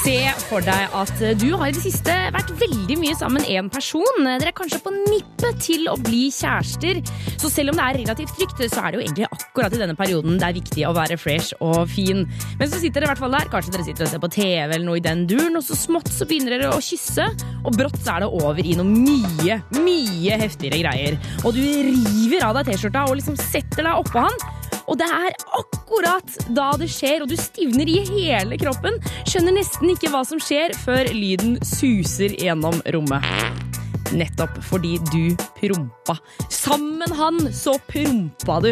Se for deg at du har i det siste vært veldig mye sammen med en person. Dere er kanskje på nippet til å bli kjærester. Så selv om det er relativt trygt, så er det jo egentlig akkurat i denne perioden det er viktig å være fresh og fin. Men så sitter dere i hvert fall der. Kanskje dere sitter og ser på TV eller noe i den duren, og så smått så begynner dere å kysse, og brått så er det over i noe mye, mye heftigere greier. Og du river av deg T-skjorta og liksom setter deg oppå han. Og det er akkurat da det skjer, og du stivner i hele kroppen. Skjønner nesten ikke hva som skjer før lyden suser gjennom rommet. Nettopp fordi du prompa. Sammen han så prompa du.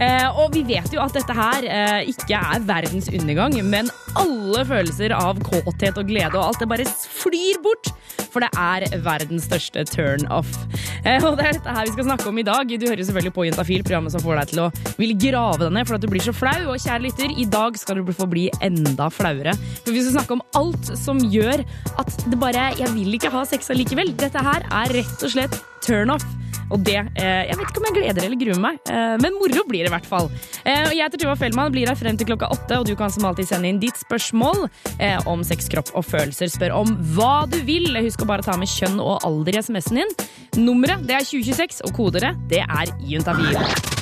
Eh, og vi vet jo at dette her eh, ikke er verdens undergang, men alle følelser av kåthet og glede og alt det bare flyr bort. For det er verdens største turn off. Eh, og det er dette her vi skal snakke om i dag. Du hører selvfølgelig på Jentafil, programmet som får deg til å ville grave deg ned at du blir så flau. Og kjære lytter, i dag skal du få bli enda flauere. For vi skal snakke om alt som gjør at det bare Jeg vil ikke ha sex allikevel. Dette her er rett og slett turn off. Og det eh, Jeg vet ikke om jeg gleder eller gruer meg, eh, men moro blir det i hvert fall. Eh, og jeg heter Tuva Fellmann, blir her frem til klokka åtte, og du kan som alltid sende inn ditt spørsmål om sex, kropp og følelser. Spør om hva du vil. Husk å bare ta med kjønn og alder i SMS-en din. Nummeret det er 2026, og kodere det er juntafil.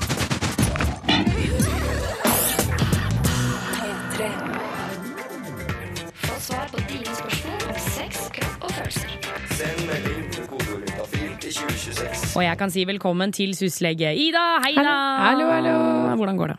Og jeg kan si velkommen til syslege Ida. Hei da! Hallo, hallo. Hvordan går det?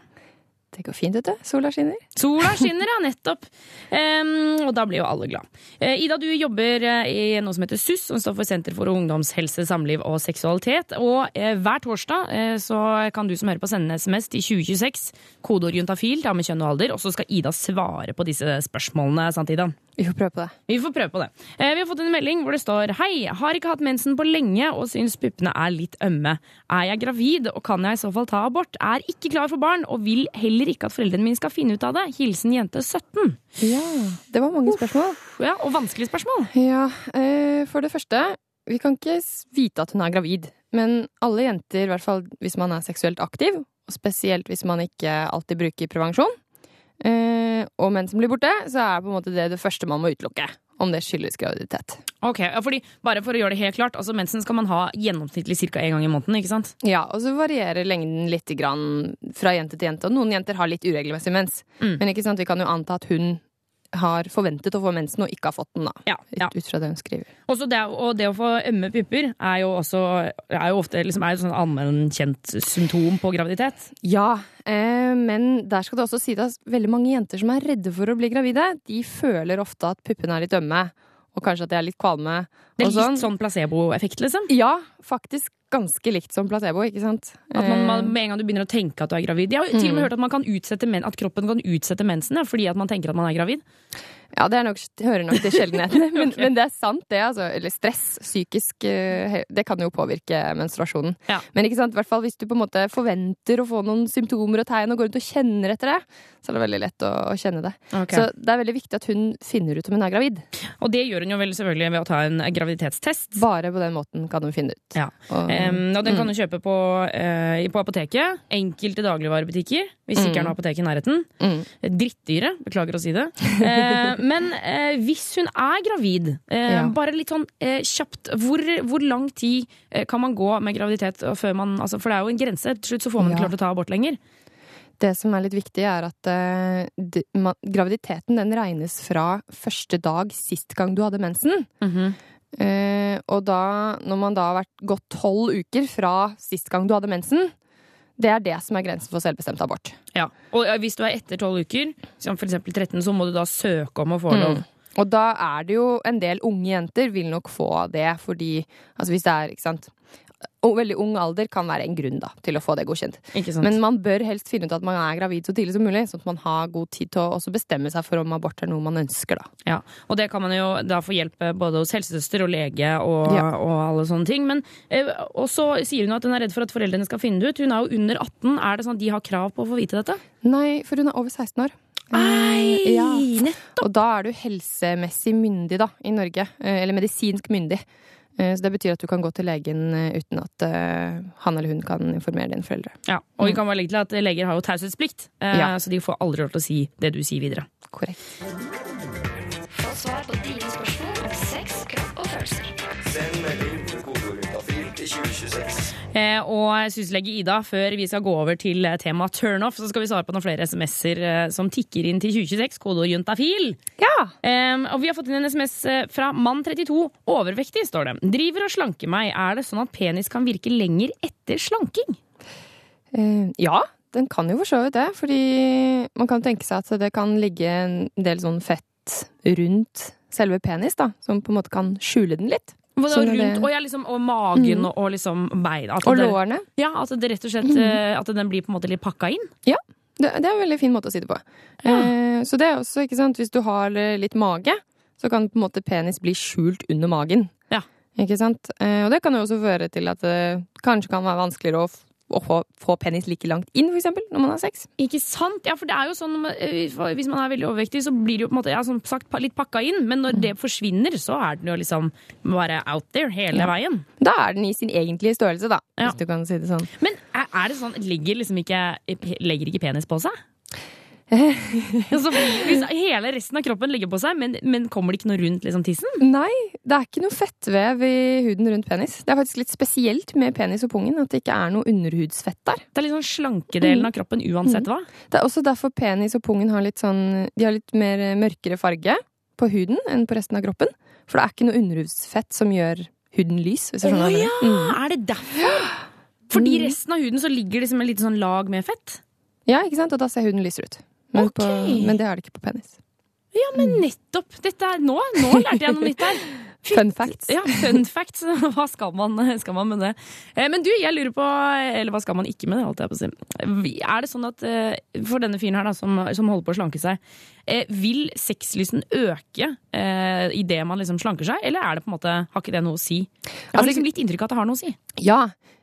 Det går fint, vet du. Sola skinner. Sola skinner, ja, nettopp. Um, og da blir jo alle glad. Uh, Ida, du jobber eh, i noe som heter SUS, som står for Senter for ungdomshelse, samliv og seksualitet. Og uh, hver torsdag uh, så kan du som hører på sende en SMS til 2026, kodeord juntafil, ta med kjønn og alder, og så skal Ida svare på disse spørsmålene. Sant, Ida? Vi får prøve på det. Vi får prøve på det. Eh, Vi har fått en melding hvor det står Hei, har ikke hatt mensen på lenge og syns puppene er litt ømme. Er jeg gravid, og kan jeg i så fall ta abort? Er ikke klar for barn, og vil heller ikke at foreldrene mine skal finne ut av det. Hilsen jente 17. Ja, det var mange spørsmål. Ja, Og vanskelige spørsmål. Ja, eh, For det første, vi kan ikke vite at hun er gravid. Men alle jenter, i hvert fall hvis man er seksuelt aktiv, og spesielt hvis man ikke alltid bruker prevensjon, eh, og menn som blir borte, så er på en måte det det første man må utelukke. Om det skyldes graviditet. Ok, ja, fordi Bare for å gjøre det helt klart, altså mensen skal man ha gjennomsnittlig ca. én gang i måneden. ikke sant? Ja, og så varierer lengden litt grann fra jente til jente. Og noen jenter har litt uregelmessig mens. Mm. Men ikke sant, vi kan jo anta at hun har forventet å få mensen og ikke har fått den. da. Ja, ja. Ut fra det hun skriver. Det, og det å få ømme pupper er jo også er jo ofte liksom, er et sånn allmennkjent symptom på graviditet. Ja, eh, men der skal det også si at veldig mange jenter som er redde for å bli gravide, de føler ofte at puppene er litt ømme, og kanskje at de er litt kvalme. Det er litt sånn. sånn placeboeffekt, liksom. Ja, faktisk ganske likt som placebo, ikke sant? At man, Eh, man, med en gang du begynner å tenke at du er gravid. Jeg har mm. til og med hørt at, man kan utsette men, at kroppen kan utsette mensen ja, fordi at man tenker at man er gravid. Ja, det er nok, hører nok til sjeldenhetene, men, okay. men det er sant, det. Altså. Eller stress, psykisk eh, Det kan jo påvirke menstruasjonen. Ja. Men ikke sant, i hvert fall hvis du på en måte forventer å få noen symptomer og tegn, og går rundt og kjenner etter det, så er det veldig lett å, å kjenne det. Så det er veldig viktig at hun finner ut om hun er gravid. Og det gjør hun jo vel selvfølgelig ved å ta en graviditetstest. Bare på den måten kan hun finne ut. Ja. Og, Um, og den kan du kjøpe på, uh, på apoteket. Enkelte dagligvarebutikker, hvis ikke er noe apotek i nærheten. Mm. Drittdyre, beklager å si det. Eh, men eh, hvis hun er gravid, eh, Ja. bare litt sånn eh, kjapt, hvor, hvor lang tid eh, kan man gå med graviditet før man altså, For det er jo en grense. Til slutt så får man ikke Ja. lov til å ta abort lenger. Det som er litt viktig, er at eh, de, man, graviditeten den regnes fra første dag sist gang du hadde mensen. Eh, og da, når man da har vært gått tolv uker fra sist gang du hadde mensen, det er det som er grensen for selvbestemt abort. Ja. Og hvis du er etter tolv uker, som eksempel 13, så må du da søke om å få lov. Og da er det jo en del unge jenter vil nok få det, fordi altså hvis det er, ikke sant Veldig ung alder kan være en grunn da, til å få det godkjent. Men man bør helst finne ut at man er gravid så tidlig som mulig, sånn at man har god tid til å også bestemme seg for om abort er noe man ønsker. da. Ja, og det kan man jo da få hjelp eh, både hos helsesøster og lege og, Ja. og alle sånne ting. Men eh, og så sier hun at hun er redd for at foreldrene skal finne det ut. Hun er jo under 18. Er det sånn at de har krav på å få vite dette? Nei, for hun er over 16 år. Nei, Eh, ja. nettopp! Og da er du helsemessig myndig da, i Norge. eh, Eller medisinsk myndig. Eh, Så det betyr at du kan gå til legen eh, uten at eh, han eller hun kan informere dine foreldre. Ja, og vi kan bare legge til at leger har jo taushetsplikt, Ja. så de får aldri lov til å si det du sier videre. Korrekt. Få svar på dine spørsmål om sex, kropp og følelser. Send melding til kodeordet til 2026. Eh, og syslege Ida, før vi skal gå over til tema temaet turnoff, så skal vi svare på noen flere SMS-er eh, som tikker inn til 2026, kodeord juntafil. Ja! Eh, og vi har fått inn en SMS eh, fra mann32, overvektig, står det. Driver og slanker meg. Er det sånn at penis kan virke lenger etter slanking? Uh, ja, den kan jo for så vidt det. Fordi man kan tenke seg at det kan ligge en del sånn fett rundt selve penis, da. Som på en måte kan skjule den litt. Sånn rundt, og, ja, liksom, og magen og, og liksom beina. Og det- lårene. Ja, at det rett og slett mm. At den blir på en måte litt pakka inn. Det, det er en veldig fin måte å si det på. Eh, så det er også, ikke sant, hvis du har eh, litt mage, så kan på en måte penis bli skjult under magen. Ja. Ikke sant? Eh, og det kan jo også føre til at det kanskje kan være vanskeligere å, å få, få penis like langt inn, eksempel, når man har sex. Ikke sant? Ja, for det er jo sånn eh, Hvis man er veldig overvektig, så blir det jo på en måte ja, som sagt, litt pakka inn. Men når det forsvinner, så er den jo liksom bare out there hele Ja. veien. Da er den i sin egentlige størrelse, da, Ja. hvis du kan si det sånn. Men er, det sånn Legger liksom ikke Legger ikke penis på seg? altså, hvis hele resten av kroppen legger på seg, men, men kommer det ikke noe rundt liksom, tissen? Nei, det er ikke noe fettvev i huden rundt penis. Det er faktisk litt spesielt med penis og pungen at det ikke er noe underhudsfett der. Det er litt sånn slankedelen av kroppen uansett hva. Det er også derfor penis og pungen har litt sånn De har litt mer mørkere farge på huden enn på resten av kroppen. For det er ikke noe underhudsfett som gjør huden lys. Hvis du skjønner Å ja! Mm. Er det derfor? Fordi resten av huden så ligger det som et lite sånn lag med fett? Ja, ikke sant? Og da ser huden lysere ut. Men, okay. på, men det er det ikke på penis. Ja, men nettopp! Dette er, nå, nå lærte jeg noe nytt her. Fun facts. Ja, fun facts. Hva skal man, skal man med det? Eh, Men du, jeg lurer på Eller hva skal man ikke med det? holdt jeg på å si. Er det sånn at eh, for denne fyren her da, som, som holder på å slanke seg, eh, vil sexlysten øke eh, idet man liksom slanker seg, eller er det på en måte, har ikke det noe å si? Jeg har Altså, liksom litt inntrykk av at det har noe å si. Ja.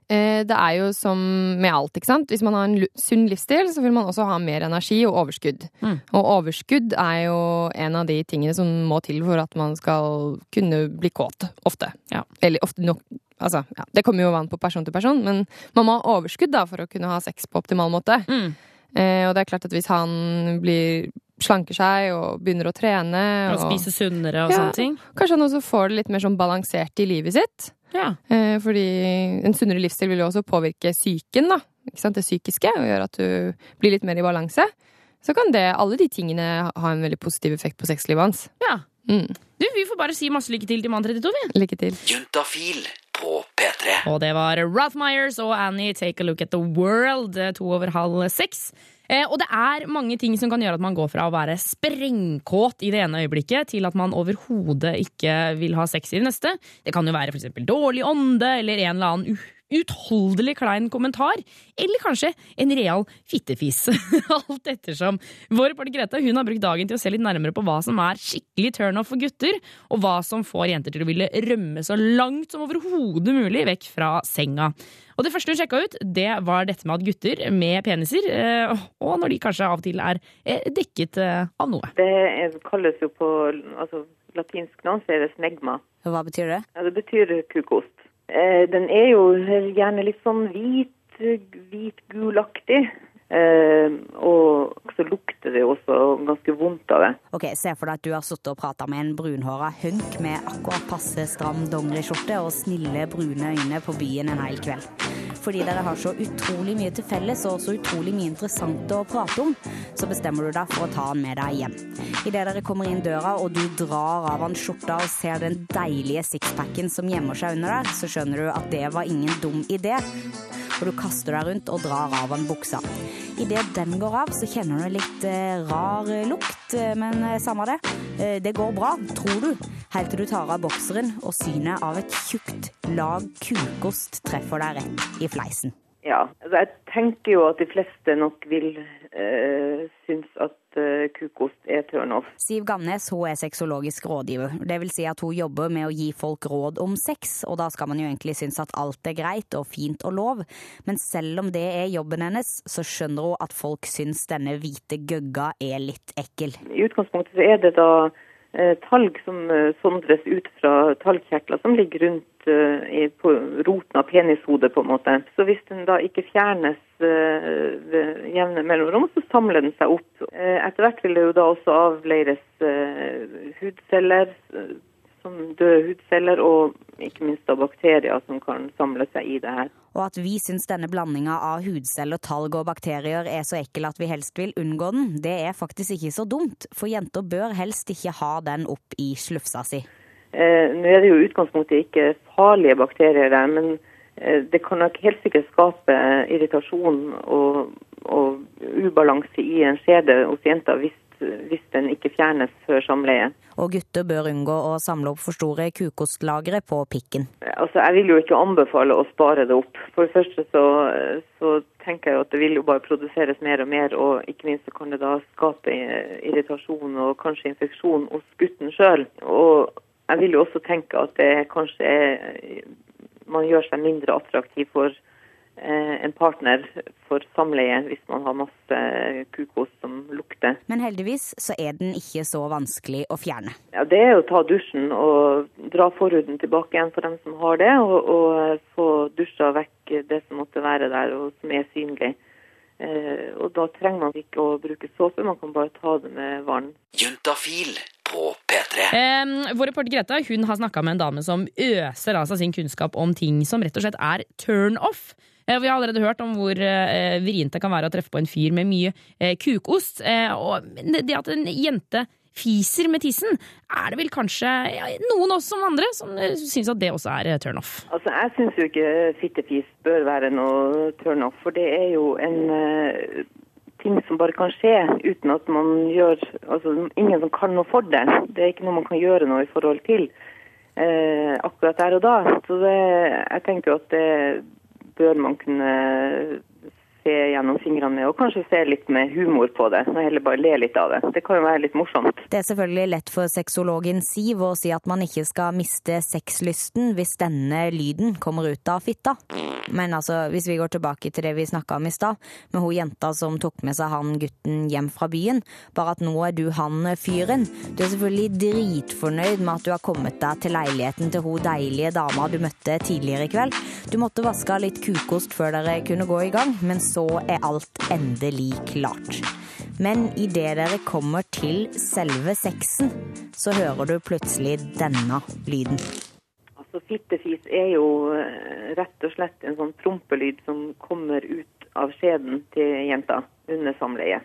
Eh, Det er jo som med alt, ikke sant. Hvis man har en sunn livsstil, så vil man også ha mer energi og overskudd. Mm. Og overskudd er jo en av de tingene som må til for at man skal kunne bli kåt. Ofte. Ja. Eller ofte nok. Altså, ja, det kommer jo an på person til person, men man må ha overskudd da for å kunne ha sex på optimal måte. Mm. Eh, og det er klart at hvis han blir slanker seg og begynner å trene Og spise sunnere og Ja. sånne ting. Kanskje han også får det litt mer sånn balansert i livet sitt. Ja. Eh, fordi en sunnere livsstil vil jo også påvirke psyken, da. Ikke sant? Det psykiske, og gjøre at du blir litt mer i balanse. Så kan det, alle de tingene ha en veldig positiv effekt på sexlivet hans. ja. Mm. Du, vi får bare si masse lykke til til mann 32, vi. Lykke til. Juntafil på P3. Og det var Ralph og Annie Take a Look at the World, eh, to over halv seks. Eh, og det er mange ting som kan gjøre at man går fra å være sprengkåt i det ene øyeblikket til at man overhodet ikke vil ha sex i det neste. Det kan jo være eksempel dårlig ånde eller en eller annen u- utholdelig klein kommentar. Eller kanskje en real fittefis. Alt ettersom. Vår reporter Grete hun har brukt dagen til å se litt nærmere på hva som er skikkelig turnoff for gutter, og hva som får jenter til å ville rømme så langt som overhodet mulig vekk fra senga. Og Det første hun sjekka ut, det var dette med at gutter med peniser, eh, og når de kanskje av og til er eh, dekket eh, av noe. Det kalles jo på altså, latinsk nå, så er det smegma. Hva betyr det? Ja, det betyr kukost. Eh, den er jo gjerne litt sånn hvit, hvit-gulaktig. Eh, og så lukter det jo også ganske vondt av det. Ok, Se for deg at du har sittet og prata med en brunhåra hunk med akkurat passe stram dongeriskjorte og snille, brune øyne på byen en hel kveld. Fordi dere har så utrolig mye til felles og så utrolig mye interessant å prate om, så bestemmer du deg for å ta han med deg hjem. Idet dere kommer inn døra og du drar av han skjorta og ser den deilige sixpacken som gjemmer seg under der, så skjønner du at det var ingen dum idé. For du kaster deg rundt og drar av han buksa. Idet den går av, så kjenner du litt eh, rar eh, lukt, eh, men samme det. Det går bra, tror du, helt til du tar av bokseren og synet av et tjukt lag kukost treffer deg rett i fleisen. Ja, altså jeg tenker jo at de fleste nok vil øh, synes at eh, kukost er turnoff. Siv Gamnes hun er sexologisk rådgiver. Det vil si at hun jobber med å gi folk råd om sex, og da skal man jo egentlig synes at alt er greit og fint og lov. Men selv om det er jobben hennes, så skjønner hun at folk syns denne hvite gøgga er litt ekkel. I utgangspunktet så er det da talg som eh, sondres ut fra talgkjertler som ligger rundt eh, på roten av penishodet, på en måte. Så hvis den da ikke fjernes eh, ved jevne mellomrom, så samler den seg opp. Eh, etter hvert vil det jo da også avleires eh, hudceller, eh, som døde hudceller, og ikke minst da bakterier som kan samle seg i det her. Og at vi syns denne blandinga av hudceller, talg og bakterier er så ekkel at vi helst vil unngå den, det er faktisk ikke så dumt, for jenter bør helst ikke ha den opp i slufsa si. Eh, nå er det jo utgangspunktet ikke farlige bakterier der, men eh, det kan nok helt sikkert skape eh, irritasjon og, og ubalanse i en skjede hos jenta hvis, hvis den ikke fjernes før samleie. Og gutter bør unngå å samle opp for store kukostlagre på pikken. Altså, Jeg vil jo ikke anbefale å spare det opp. For det første så, så tenker jeg jo at det vil jo bare produseres mer og mer, og ikke minst så kan det da skape irritasjon og kanskje infeksjon hos gutten sjøl. Og jeg vil jo også tenke at det kanskje er Man gjør seg mindre attraktiv for eh, en partner for samleie hvis man har masse kukos som lukter. Men heldigvis så er den ikke så vanskelig å fjerne. Ja, Det er å ta dusjen og dra forhuden tilbake igjen for dem som har det, og, og få dusja vekk det som måtte være der og som er synlig. Eh, og da trenger man ikke å bruke såpe, man kan bare ta det med vann. Juntafil på P3. Eh, vår reporter Greta hun har snakka med en dame som øser av seg sin kunnskap om ting som rett og slett er turn off. Eh, vi har allerede hørt om hvor eh, vrient det kan være å treffe på en fyr med mye eh, kukost. Og det at en jente fiser med tissen, er det vel kanskje ja, noen også som andre som syns at det også er turnoff? turn off. Altså, Jeg syns jo ikke fittefis bør være noe turn off, for det er jo en eh, ting som bare kan skje uten at man gjør Altså, ingen som kan noe for det. Det er ikke noe man kan gjøre noe i forhold til eh, akkurat der og da. Så det, jeg tenker jo at det bør man kunne se gjennom fingrene med, og kanskje se litt med humor på det. Og heller bare le litt av det. Det kan jo være litt morsomt. Det er selvfølgelig lett for sexologen Siv å si at man ikke skal miste sexlysten hvis denne lyden kommer ut av fitta. Men altså, hvis vi går tilbake til det vi snakka om i stad, med hun jenta som tok med seg han gutten hjem fra byen, bare at nå er du han fyren. Du er selvfølgelig dritfornøyd med at du har kommet deg til leiligheten til hun deilige dama du møtte tidligere i kveld. Du måtte vaske litt kukost før dere kunne gå i gang, men så er alt endelig klart. Men idet dere kommer til selve sexen, så hører du plutselig denne lyden. Altså, Fittefis er jo eh, rett og slett en sånn prompelyd som kommer ut av skjeden til jenta under samleie.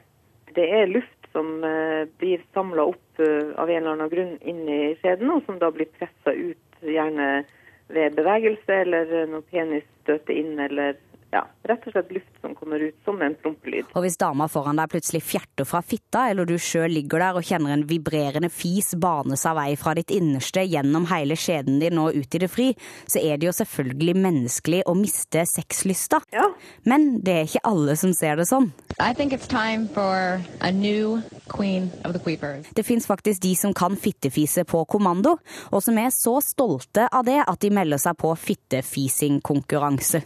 Det er luft som eh, blir samla opp eh, av en eller annen grunn inn i skjeden, og som da blir pressa ut, gjerne ved bevegelse eller når penis støter inn, eller ja, rett og slett luft som kommer ut som en prompelyd. Og hvis dama foran deg plutselig fjerter fra fitta, eller du sjøl ligger der og kjenner en vibrerende fis bane seg vei fra ditt innerste gjennom hele skjeden din og ut i det fri, så er det jo selvfølgelig menneskelig å miste sexlysta. Ja. Men det er ikke alle som ser det sånn. I think it's time for a new queen of the queepers. Det fins faktisk de som kan fittefise på kommando, og som er så stolte av det at de melder seg på fittefisingkonkurranse.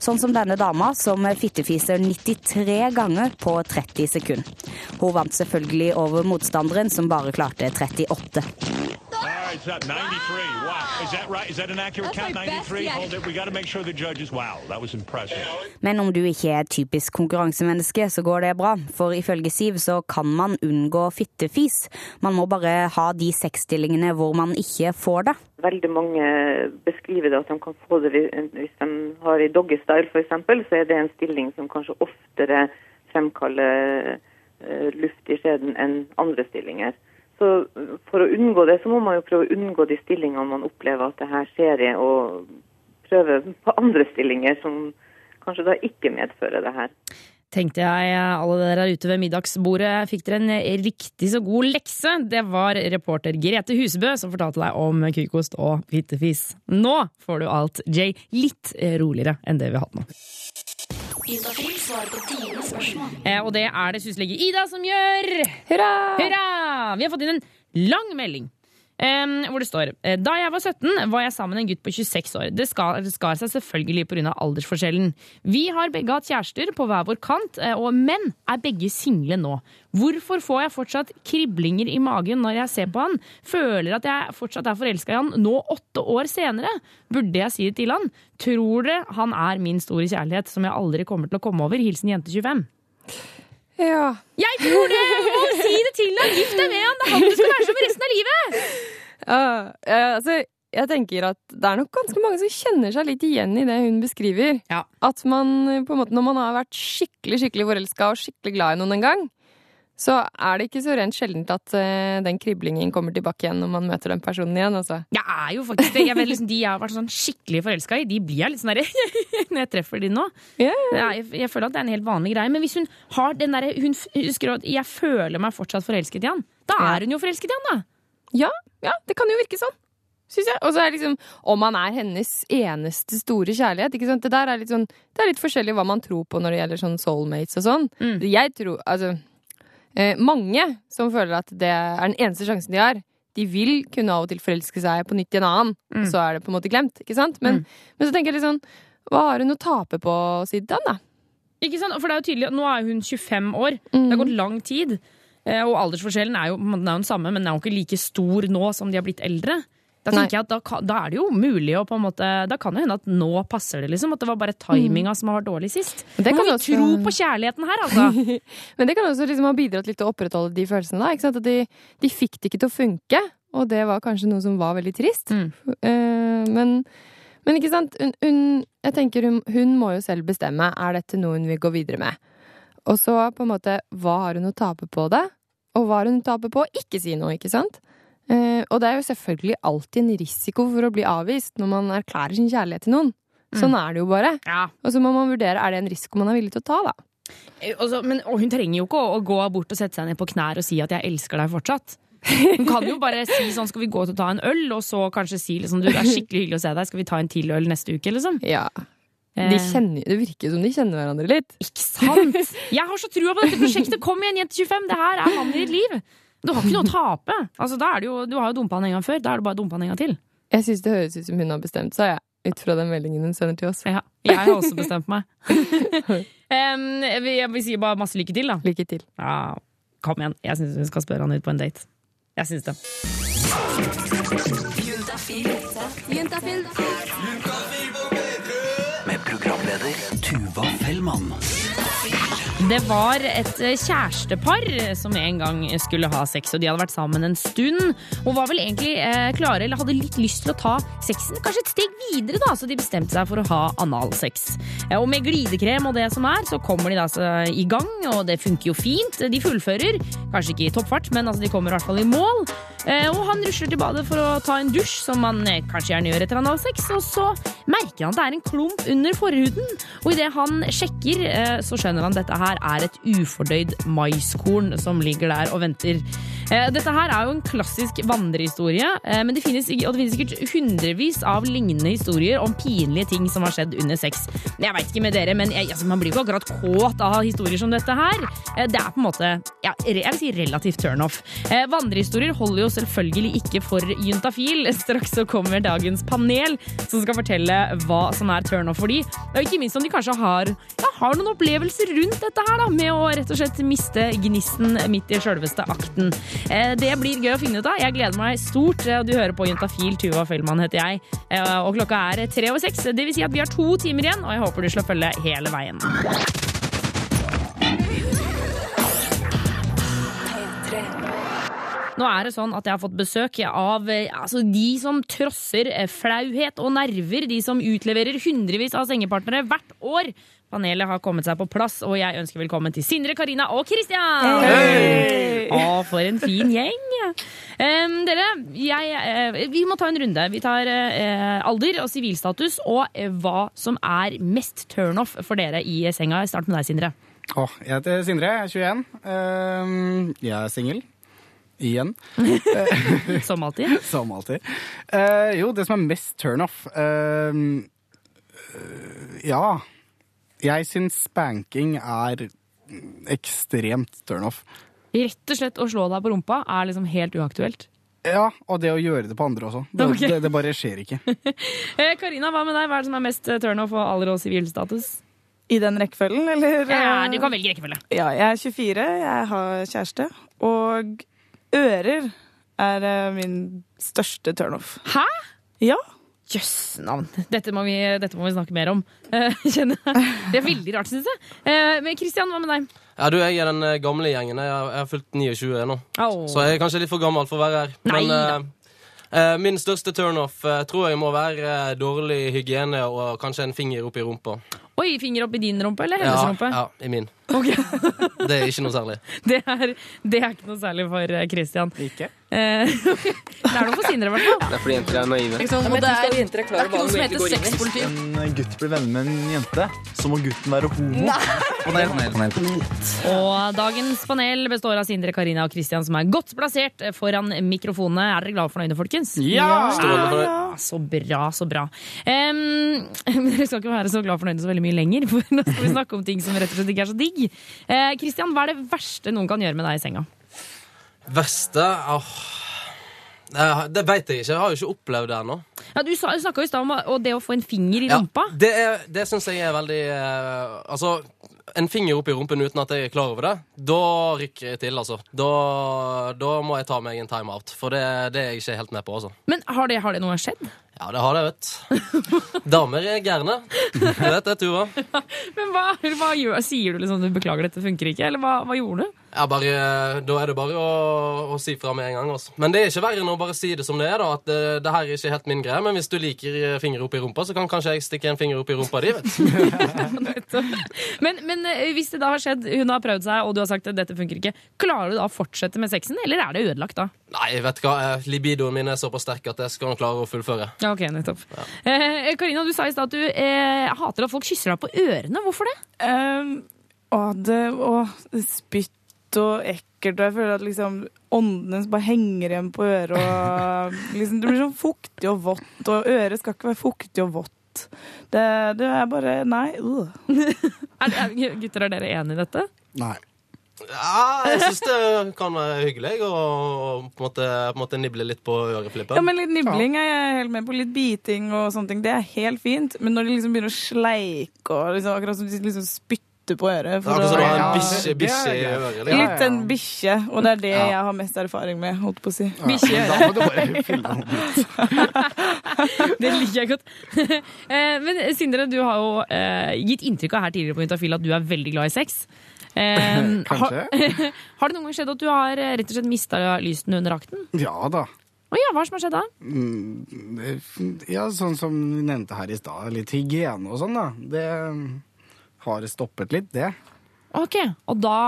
Sånn som denne dama som fittefiser 93 ganger på 30 sekunder. Hun vant selvfølgelig over motstanderen som bare klarte 38. It's up 93. Wow. Is that right? Is that an accurate count? 93? Hold it. We got to make sure the judges. Wow, that was impressive. Men om du ikke er typisk konkurransemenneske, så går det bra. For ifølge Siv så kan man unngå fittefis. Man må bare ha de sexstillingene hvor man ikke får det. Veldig mange beskriver det at de kan få det hvis hvis de har i doggystyle f.eks., så er det en stilling som kanskje oftere fremkaller eh, luft i skjeden enn andre stillinger. Så eh, for å unngå det, så må man jo prøve å unngå de stillingene man opplever at det her skjer i, og prøve på andre stillinger som kanskje da ikke medfører det her. Tenkte jeg alle dere der ute ved middagsbordet fikk dere en riktig så god lekse. Det var reporter Grete Husebø som fortalte deg om kukost og fittefis. Nå får du alt, Jay, litt roligere enn det vi har hatt nå. Eh, Og det er det syslege Ida som gjør. Hurra! Hurra! Vi har fått inn en lang melding hvor det står eh, Da jeg var 17, var jeg sammen med en gutt på 26 år. Det skar, det skar seg selvfølgelig pga. aldersforskjellen. Vi har begge hatt kjærester på hver vår kant, eh, og menn er begge single nå. Hvorfor får jeg fortsatt kriblinger i magen når jeg ser på han? Føler at jeg fortsatt er forelska i han nå åtte år senere? Burde jeg si det til han? Tror dere han er min store kjærlighet som jeg aldri kommer til å komme over? Hilsen jente 25. Ja. Jeg tror det! Må si det til ham! Gift deg med han! Det er han du skal være sammen med resten av livet! Ja, uh, altså, jeg tenker at det er nok ganske mange som kjenner seg litt igjen i det hun beskriver. Ja. At man eh, på en måte, når man har vært skikkelig skikkelig forelska og skikkelig glad i noen en gang, så er det ikke så rent sjeldent at uh, den kriblingen kommer tilbake igjen når man møter den personen igjen. Altså. Jeg er jo faktisk det. Jeg vet liksom, de jeg har vært sånn skikkelig forelska i, de blir jeg litt sånn derre når jeg treffer de nå. Yeah. Ja, jeg, jeg føler at det er en helt vanlig greie. Men hvis hun har den derre Hun husker at 'jeg føler meg fortsatt forelsket i han', da er hun jo forelsket i han, da. Ja, ja, det kan jo virke sånn. Synes jeg. Og så er det liksom Om han er hennes eneste store kjærlighet. ikke sant? Det der er litt sånn Det er litt forskjellig hva man tror på når det gjelder sånn soulmates og sånn. Mm. Jeg tror Altså Mange som føler at det er den eneste sjansen de har, de vil kunne av og til forelske seg på nytt i en annen. Mm. Så er det på en måte glemt. ikke sant? Men, men så tenker jeg litt sånn Hva har hun å tape på å si det, da? Ikke sant? For det er jo tydelig at Nå er hun 25 år. Mm. Det har gått lang tid. Eh, Og aldersforskjellen er jo, den er jo den samme, men den er jo ikke like stor nå som de har blitt eldre. Da Nei. tenker jeg at da, da er det jo mulig å på en måte Da kan det hende at nå passer det, liksom. At det var bare timinga som har vært dårlig sist. Men Det kan også- tro på kjærligheten her, altså! Men det kan også liksom ha bidratt litt til å opprettholde de følelsene. da, ikke sant? At de, de fikk det ikke til å funke, og det var kanskje noe som var veldig trist. Mm. Uh, men, men ikke sant, hun, hun, jeg tenker hun, hun må jo selv bestemme er dette noe hun vil gå videre med. Og så på en måte, hva har hun å tape på det? Og hva har hun å tape på å ikke si noe, ikke sant? Eh, og det er jo selvfølgelig alltid en risiko for å bli avvist når man erklærer sin kjærlighet til noen. Sånn er det jo bare. Ja. Og så må man vurdere er det en risiko man er villig til å ta, da. Eh, Altså, men, og hun trenger jo ikke å, å gå bort og sette seg ned på knær og si at 'jeg elsker deg fortsatt'. Hun kan jo bare si sånn 'skal vi gå ut og ta en øl', og så kanskje si liksom 'du, det er skikkelig hyggelig å se deg, skal vi ta en til øl neste uke', liksom. Ja. Eh, De kjenner, det virker som de kjenner hverandre litt. Ikke sant? Jeg har så trua på dette prosjektet! Kom igjen, jente 25! Det her er mannen i ditt liv! Du har ikke noe å tape. Altså, da er det jo, du har jo dumpa han en gang før. Da er det bare å dumpe han en gang til. Jeg syns det høres ut som hun har bestemt seg, jeg. Ut fra den meldingen hun sender til oss. Ja, jeg har også bestemt meg. um, jeg, vil, jeg si bare masse lykke til, da. Lykke til. Ja, kom igjen. Jeg syns hun skal spørre han ut på en date. Jeg syns det. Med programleder Tuva Fellmann. Det var et eh, kjærestepar som en gang skulle ha sex, og de hadde vært sammen en stund. Og var vel egentlig eh, klare, eller hadde litt lyst til å ta sexen kanskje et steg videre, da, så de bestemte seg for å ha analsex. Eh, og med glidekrem og det som er, så kommer de da så i gang, og det funker jo fint. De fullfører, kanskje ikke i toppfart, men altså, de kommer i hvert fall i mål. Eh, og han rusler til badet for å ta en dusj, som man eh, kanskje gjerne gjør etter analsex, og så merker han at det er en klump under forhuden. Og idet han sjekker, så skjønner han dette her er et ufordøyd maiskorn som ligger der og venter. Eh, Dette her er jo en klassisk vandrehistorie, eh, men det finnes, og det finnes sikkert hundrevis av lignende historier om pinlige ting som har skjedd under sex. Jeg veit ikke med dere, men jeg, altså, man blir jo ikke akkurat kåt av historier som dette her. Eh, Det er på en måte ja, jeg vil si relativt turnoff. Eh, Vandrehistorier holder jo selvfølgelig ikke for juntafil. Straks så kommer dagens panel som skal fortelle hva som er turnoff for de. Og ikke minst om de kanskje har, ja, har noen opplevelser rundt dette her, da, med å rett og slett miste gnisten midt i sjølveste akten. Eh, Det blir gøy å finne ut av. Jeg gleder meg stort. eh, Du hører på Juntafil. Tuva Fellmann heter jeg. Eh, Og klokka er tre over seks. Det vil si at vi har to timer igjen, og jeg håper du slår følge hele veien. Nå er det sånn at jeg har fått besøk av altså, de som trosser flauhet og nerver. De som utleverer hundrevis av sengepartnere hvert år. Panelet har kommet seg på plass, og jeg ønsker velkommen til Sindre, Karina og Christian! Å, for en fin gjeng! Um, dere, jeg, uh, vi må ta en runde. Vi tar uh, alder og sivilstatus og uh, hva som er mest turnoff for dere i senga. Start med deg, Sindre. Oh, jeg heter Sindre, jeg er 21. Um, jeg er singel. Igjen. Som alltid. Som alltid. Eh, jo, det som er mest turnoff uh, Ja. Jeg syns spanking er ekstremt turnoff. Rett og slett å slå deg på rumpa er liksom helt uaktuelt. Ja, og det å gjøre det på andre også. Det, okay. det, det bare skjer ikke. Eh, Karina, hva med deg? Hva er det som er mest eh, turnoff og alder og sivilstatus? I den rekkefølgen, eller? Ja, du kan velge rekkefølge. Ja, jeg er 24, jeg har kjæreste, og ører er eh, min største turnoff. Hæ? Ja. Jøss navn. Dette, må vi- dette må vi snakke mer om. kjenner jeg. Det er veldig rart, syns jeg. Eh, men Kristian, hva med deg? Ja, du, Jeg er den eh, gamle gjengen. Jeg har, jeg har fylt 29 nå. Oh. Så jeg er kanskje litt for gammel for å være her. Men eh, eh, min største turnoff uh, tror jeg må være eh, dårlig hygiene og kanskje en finger opp i rumpa. Oi, finger opp i din rumpe eller hennes Ja, rumpe? ja, i min. Okay. Det er ikke noe særlig. Det er, det er ikke noe særlig for eh, Christian. Ikke? Eh, det er noe for Sindre, i hvert fall. Det er fordi jenter er naive. Liksom, ja, det er, det er ikke noe som heter sexpoliti. En gutt blir venner med en jente, så må gutten være homo. Panel, panel, panel. Og dagens panel består av Sindre, Karina og Christian, som er godt plassert foran mikrofonene. Er dere glade og fornøyde, folkens? Ja! Ja, så bra, så bra. Um, dere skal ikke være så glad og fornøyde så veldig mye lenger, for nå skal vi snakke om ting som rett og slett ikke er så digg. Eh, hva er det verste noen kan gjøre med deg i senga? Verste åh, det, det veit jeg ikke. Jeg har jo ikke opplevd det ennå. Ja, du snakka i stad om det å få en finger i Ja, det er- det syns jeg er veldig eh, Altså, en finger opp i rumpen uten at jeg er klar over det, da rykker jeg til, altså. Da, da må jeg ta meg en timeout, for det, det er jeg ikke helt med på, altså. Men har det, har det noe skjedd? Ja, det har det, vet du. Damer er gærne. Du vet det, Tuva. Men hva, hva gjør, Sier du liksom du beklager, dette funker ikke? Eller hva, hva gjorde du? Ja, bare, da er det bare å, å si fra med en gang. Også. Men det er ikke verre enn å bare si det som det er. da, At det, det her er ikke helt min greie. Men hvis du liker fingre opp i rumpa, så kan kanskje jeg stikke en finger opp i rumpa di. vet du. Men, men eh, hvis det da har skjedd, hun har prøvd seg, og du har sagt at dette funker ikke, klarer du da å fortsette med sexen, eller er det ødelagt da? Nei, vet du hva, eh, libidoen min er såpass sterk at jeg skal klare å fullføre. Ja, ok, nettopp. Eh, Karina, du sa i stad at du eh, hater at folk kysser deg på ørene. Hvorfor det? Um, å, det, å, spytt og ekkelt, og jeg føler at liksom ånden bare henger igjen på øret, og liksom det blir sånn fuktig og vått, og øret skal ikke være fuktig og vått. Det, det er bare Nei. Uh. Er, er, gutter, er dere enig i dette? Nei. Ja, jeg syns det kan være hyggelig å å på en måte, på en måte nible litt på øreflippen. Ja, men Litt nibling er jeg helt med på. Litt biting og sånne ting. Det er helt fint. Men når de liksom begynner å sleike og liksom, akkurat som de liksom spytter på øret for Akkurat som å ha en bikkje, bikkje i øret. liksom. Litt en bikkje, og det er det jeg har mest erfaring med, holdt på å si. Bikkje i øret. Det liker jeg godt. Eh, Men Sindre, du har jo eh, gitt inntrykk av her tidligere på Juntafil at du er veldig glad i sex. Eh, Kanskje. Har, har det noen gang skjedd at du har eh, rett og slett mista lysten under akten? Ja da. Oh ja, hva som har skjedd da? Mm, det- Ja, sånn som vi nevnte her i stad, litt hygiene og sånn, da. Det har stoppet litt, det. Ok, Og da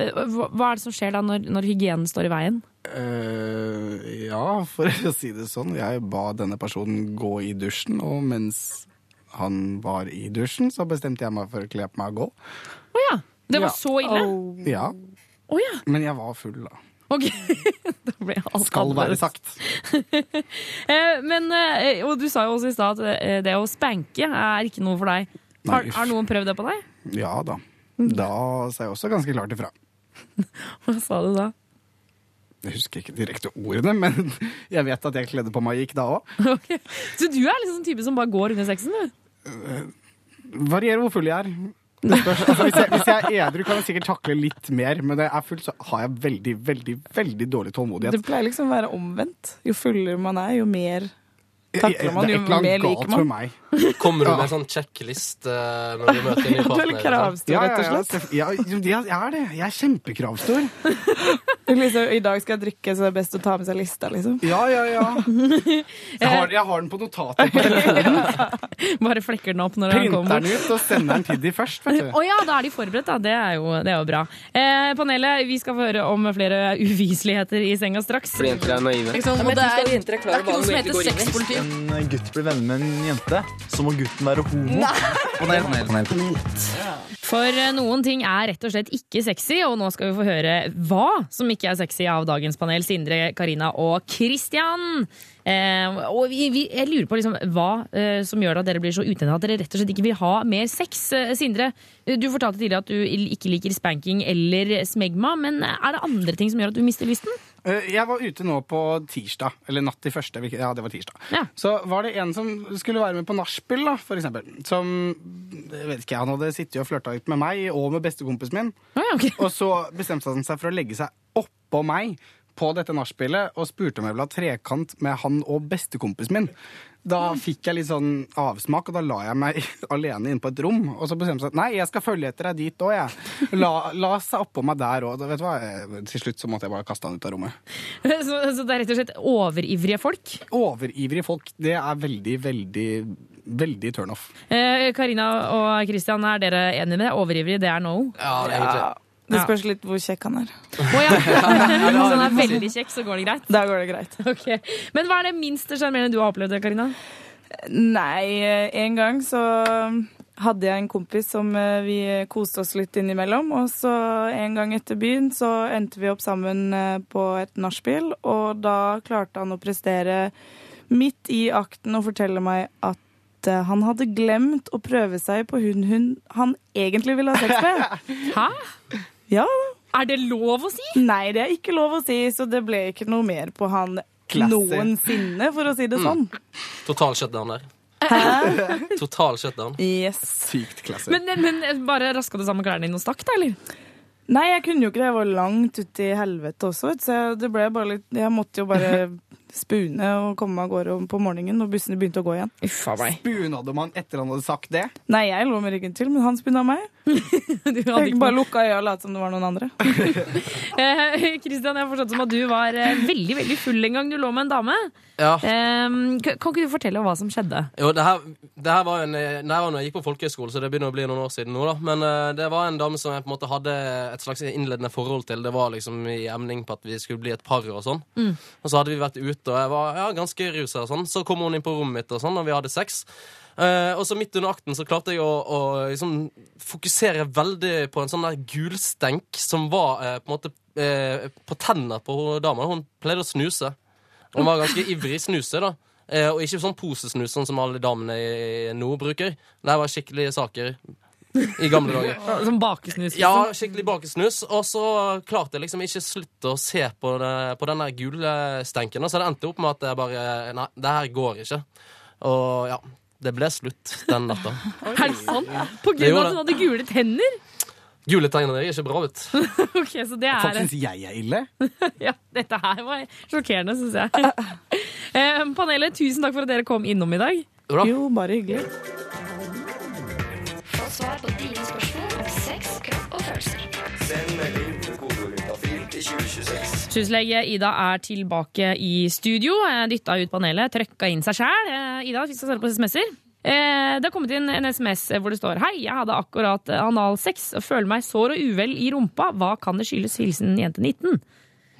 eh, hva er det som skjer da når, når hygienen står i veien? Uh, ja, for å si det sånn. Jeg ba denne personen gå i dusjen, og mens han var i dusjen, så bestemte jeg meg for å kle på meg og gå. Å ja! Det var Ja. så ille? Ja, Oh, ja. men jeg var full, da. Ok. da ble alt Skal være sagt. Eh, Men, og du sa jo også i stad at det å spanke er ikke noe for deg. Har, har noen prøvd det på deg? Ja da. Da sa jeg også ganske klart ifra. Hva sa du da? Jeg husker ikke direkte ordene, men jeg vet at jeg kledde på meg og gikk da òg. Okay. Så du er liksom sånn type som bare går under sexen, du? Varierer hvor full jeg er. Altså, hvis, jeg, hvis jeg er edru, kan jeg sikkert takle litt mer, men når jeg er full, så har jeg veldig, veldig veldig dårlig tålmodighet. Det pleier liksom å være omvendt. Jo fullere man er, jo mer takler man, det er et eller annet galt for meg. Kommer du med en sånn checklist eh, når du møter en ny Ja, du er partner? kravstor, Ja, rett og slett. ja, jeg er det. Jeg er kjempekravstor. Liksom, I dag skal jeg drikke, så det er best å ta med seg lista, liksom. Ja, ja, ja. Jeg har, jeg har den på notatet på telefonen. Bare flekker den opp når han den kommer den ut og sender den til de først, vet du. Å ja, da er de forberedt, da. Det er jo, det er jo bra. Eh, panelet, vi skal få høre om flere uviseligheter i senga straks. For jenter er naive. Liksom, og det er, det er ikke noe som heter sexpoliti. En gutt blir venner med en jente, så må gutten være homo. Panel, panel, panel. For eh, noen ting er rett og slett ikke sexy, og nå skal vi få høre hva som ikke er sexy av dagens panel. Sindre, Karina og Christian. Eh, og vi, vi, jeg lurer på liksom, hva eh, som gjør at dere blir så utende at dere rett og slett ikke vil ha mer sex. Eh, Sindre, eh, du fortalte tidligere at du ikke liker spanking eller smegma, men er det andre ting som gjør at du mister lysten? Eh, Jeg var ute nå på tirsdag, eller natt til første. Ja, det var tirsdag. Ja. Så var det en som skulle være med på nachspiel, da, for eksempel. Som jeg vet ikke, han hadde sittet og flørta litt med meg og med bestekompisen min. Og så bestemte han seg for å legge seg oppå meg på dette nachspielet og spurte om jeg ville ha trekant med han og bestekompisen min. Da fikk jeg litt sånn avsmak, og da la jeg meg alene inne på et rom. Og så bestemte jeg meg nei, jeg skal følge etter deg dit òg, jeg. La, la seg oppå meg der òg. Til slutt så måtte jeg bare kaste han ut av rommet. Så, så det er rett og slett overivrige folk? Overivrige folk, det er veldig, veldig, veldig turnoff. Eh, Karina og Christian, er dere enige med det? Overivrig, det er no? Ja, det er egentlig. Det spørs litt hvor kjekk han er. Oh, ja. Hvis han er veldig kjekk, så går det greit? Da går det greit. Okay. Men hva er det minst sjarmerende du har opplevd, Karina? Nei, en gang så hadde jeg en kompis som eh, vi koste oss litt innimellom. Og så en gang etter byen så endte vi opp sammen eh, på et nachspiel, og da klarte han å prestere midt i akten og fortelle meg at eh, han hadde glemt å prøve seg på hun hun han egentlig ville ha sex med. Hæ? Ja. Er det lov å si? Nei, det er ikke lov å si, så det ble ikke noe mer på han Classy. noensinne, for å si det sånn. Total shutdown der. Hæ? Total shutdown. Yes. Sykt klasse. Men, men bare raska du sammen klærne dine og stakk, da, eller? Nei, jeg kunne jo ikke det. Jeg var langt ute i helvete også, vet du, så det ble bare litt Jeg måtte jo bare spune og komme meg av gårde om- på morgenen når bussene begynte å gå igjen. Uffa meg. Spunade man etter han hadde sagt det? Nei, jeg lå med ryggen til, men han spuna meg. hadde Jeg ikke bare lukka øya og lot som det var noen andre. Kristian, jeg har forstått som at du var eh, veldig veldig full en gang du lå med en dame. Ja. Um, kan ikke du fortelle hva som skjedde? Jo, det her, det her var jo en, det her var når jeg gikk på folkehøyskole, så det begynner å bli noen år siden nå, da. Men uh, det var en dame som jeg på en måte hadde et slags innledende forhold til. Det var liksom i emning på at vi skulle bli et par og sånn. Mm. Og så hadde vi vært ute, og jeg var ja, ganske rusa og sånn. Så kom hun inn på rommet mitt og sånn, og vi hadde sex. Uh, og så midt under akten så klarte jeg å, å liksom fokusere veldig på en sånn der gulstenk som var uh, på en måte uh, på tenna på dama. Hun pleide å snuse. Hun var ganske ivrig snuse, da. Og ikke sånn posesnus, sånn som alle damene nå bruker. Det var skikkelige saker i gamle dager. Som bakesnus? Ja, liksom? skikkelig bakesnus. Og så klarte jeg liksom ikke slutte å se på, det, på den der gule stenken. Så det endte opp med at jeg bare Nei, det her går ikke. Og ja, det ble slutt den natta. Er det sant? På grunn av at du hadde gule tenner? Gule tegner er ikke bra, vet du. Ok, så det Folk er syns jeg er ille. Ja, dette her var sjokkerende, syns jeg. Eh, panelet, tusen takk for at dere kom innom i dag. Jo, bare hyggelig. 2026. Ida er tilbake i studio. Eh, Dytta ut panelet, trøkka inn seg sjæl. Ida, vi skal svare på SMS-er. Eh, Det har kommet inn en SMS hvor det står Hei, jeg hadde akkurat eh, analsex og føler meg sår og uvel i rumpa. Hva kan det skyldes? Hilsen jente 19.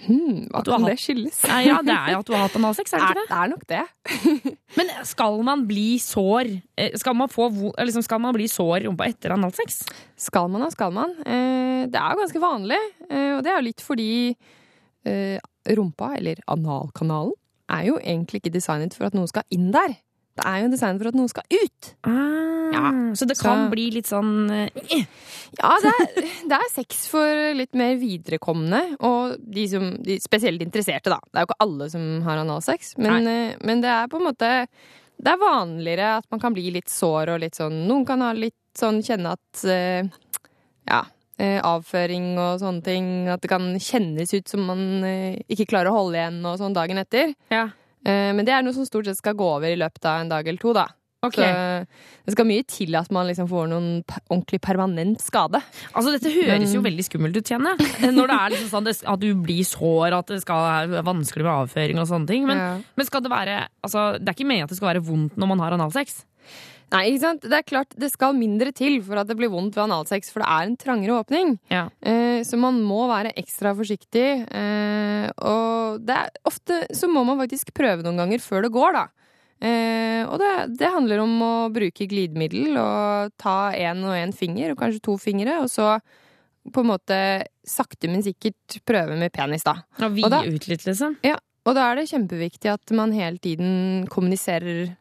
hva At du har kan hatt- det skyldes? Ja, det er jo at du har hatt analsex, er det ikke det? Det er nok det. Men skal man bli sår eh, Skal man, få, liksom, skal man bli sår i rumpa etter analsex? Skal man og skal man. Eh, det er jo ganske vanlig, eh, og det er jo litt fordi eh, rumpa, eller analkanalen, er jo egentlig ikke designet for at noe skal inn der. Det er jo designet for at noe skal ut. ja, så det kan bli litt sånn eh, Ja, det er, det er sex for litt mer viderekomne, og de, som, de spesielt interesserte, da. Det er jo ikke alle som har analsex, men, eh, men det er på en måte Det er vanligere at man kan bli litt sår og litt sånn Noen kan ha litt sånn kjenne at eh, Ja. Eh, Avføring og sånne ting. At det kan kjennes ut som man eh, ikke klarer å holde igjen og sånn dagen etter. Ja. Eh, Men det er noe som stort sett skal gå over i løpet av en dag eller to, da. Okay. Så det skal mye til at man liksom får noen ordentlig permanent skade. Altså, Dette høres jo veldig skummelt ut, kjenner jeg. Når det er liksom sånn at du blir sår, at det skal være vanskelig med avføring og sånne ting. Men, Ja. men skal det være altså, Det er ikke meningen at det skal være vondt når man har analsex? Nei, ikke sant? Det er klart det skal mindre til for at det blir vondt ved analsex, for det er en trangere åpning. Ja. Eh, så man må være ekstra forsiktig. Eh, og det er, ofte så må man faktisk prøve noen ganger før det går, da. Eh, og det, det handler om å bruke glidemiddel og ta én og én finger, og kanskje to fingre, og så på en måte sakte, men sikkert prøve med penis, da. Og Og da- ut litt, liksom? Ja, og da er det kjempeviktig at man hele tiden kommuniserer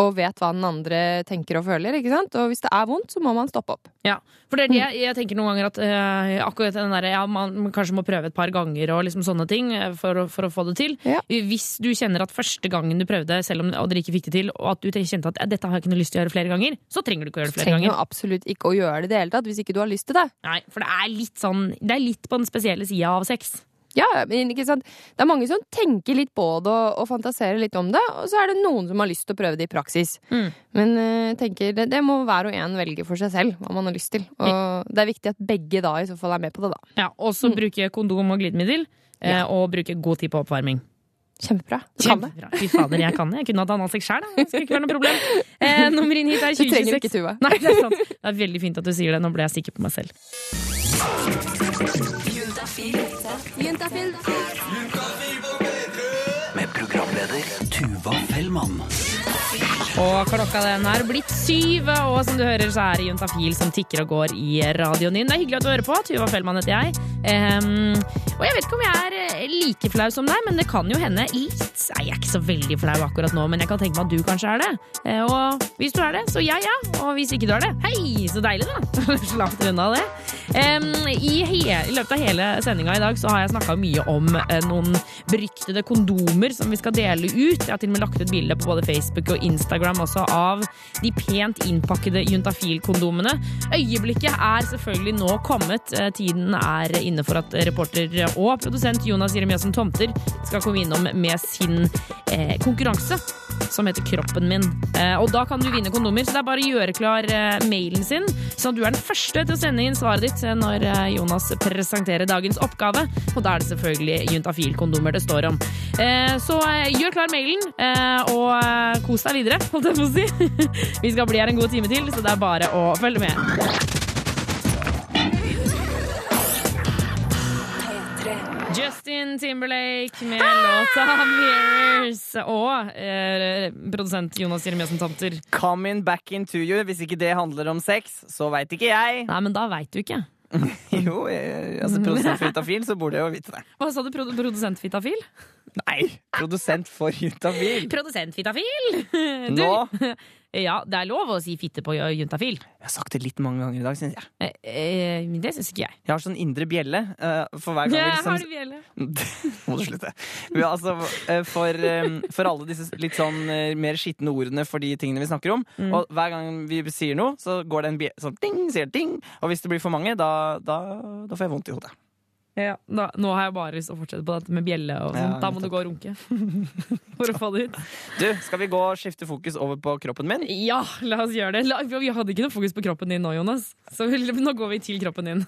og vet hva den andre tenker og føler. ikke sant? Og hvis det er vondt, så må man stoppe opp. Ja, for det er det jeg, jeg tenker noen ganger at eh, akkurat den der, ja, man kanskje må prøve et par ganger og liksom sånne ting eh, for, for å få det til. Hvis du kjenner at første gangen du prøvde, selv om dere ikke fikk det til, og at du kjente at ja, dette har jeg ikke noe lyst til å gjøre flere ganger, så trenger du ikke å gjøre det flere Trenger ganger. absolutt ikke å gjøre det i det hele tatt, hvis ikke du har lyst til det. Nei, for det er litt sånn Det er litt på den spesielle sida av sex. Ja, men ikke sant? Det er mange som tenker litt på det og, og fantaserer litt om det, og så er det noen som har lyst til å prøve det i praksis. Mm. Men uh, tenker det, det må hver og en velge for seg selv hva man har lyst til. Og det er viktig at begge da i så fall er med på det, da. Ja, Og så bruke kondom og glidemiddel, ja. og bruke god tid på oppvarming. Kjempebra. Du kan det. Kjempebra. Fy fader, jeg kan det. Jeg kunne hatt analsex sjøl, det skulle ikke være noe problem. Eh, nummer inn hit er Du 2026. trenger ikke Tuva. Nei, det er sant. Det er veldig fint at du sier det. Nå ble jeg sikker på meg selv. Med programleder Tuva Fellmann. Og klokka den er blitt syv, og som du hører så er det Juntafil som tikker og går i radioen din. Det er hyggelig at du hører på. Tuva Fellmann heter jeg. Um, og jeg vet ikke om jeg er eh, like flau som deg, men det kan jo hende litt. Jeg er ikke så veldig flau akkurat nå, men jeg kan tenke meg at du kanskje er det. Eh, og hvis du er det, så ja ja. Og hvis ikke du er det, hei, så deilig da. Slapp unna det. Um, i, I løpet av hele sendinga i dag så har jeg snakka mye om uh, noen beryktede kondomer som vi skal dele ut. Jeg har til og med lagt ut bilde på både Facebook og Instagram også av de pent innpakkede juntafil-kondomene. Øyeblikket er selvfølgelig nå kommet. Eh, Tiden er inne for at reporter og produsent Jonas Jeremiassen Tomter skal komme innom med sin eh, konkurranse. Som heter Kroppen min. Eh, og da kan du vinne kondomer, så det er bare å gjøre klar eh, mailen sin, sånn at du er den første til å sende inn svaret ditt eh, når Jonas presenterer dagens oppgave. Og da er det selvfølgelig juntafil-kondomer det står om. Så gjør klar mailen, og kos deg videre, holdt jeg på å si. Vi skal bli her en god time til, så det er bare å følge med. Justin Timberlake med låta 'Mirrors' og eh, produsent Jonas Jeremiassen Tomter. Coming back into you. Hvis ikke det handler om sex, så veit ikke jeg. Nei, men da veit du ikke. jo, jeg, altså produsent for Jutafil, så burde jeg jo vite det. Hva sa du, produ produsent Fitafil? Nei, produsent for Jutafil. Produsent Fitafil! Nå? Ja, det er lov å si fitte på juntafil. Jeg har sagt det litt mange ganger i dag, syns jeg. Eh, eh, det syns ikke jeg. Jeg har sånn indre bjelle Uh, for hver gang jeg liksom- har bjelle? Må du slutte. Men altså, eh, for, um, for alle disse litt sånn mer skitne ordene for de tingene vi snakker om. Mm. Og hver gang vi sier noe, så går det en bjelle sånn ding, sier ding. Og hvis det blir for mange, da, da, da får jeg vondt i hodet. Ja, da, nå har jeg bare lyst til å fortsette på dette med bjelle og sånn. Ja, da må du gå og runke. For å få det ut. Du, skal vi gå og skifte fokus over på kroppen min? Ja, la oss gjøre det. La, vi hadde ikke noe fokus på kroppen din nå, Jonas. Så vi- nå går vi til kroppen din.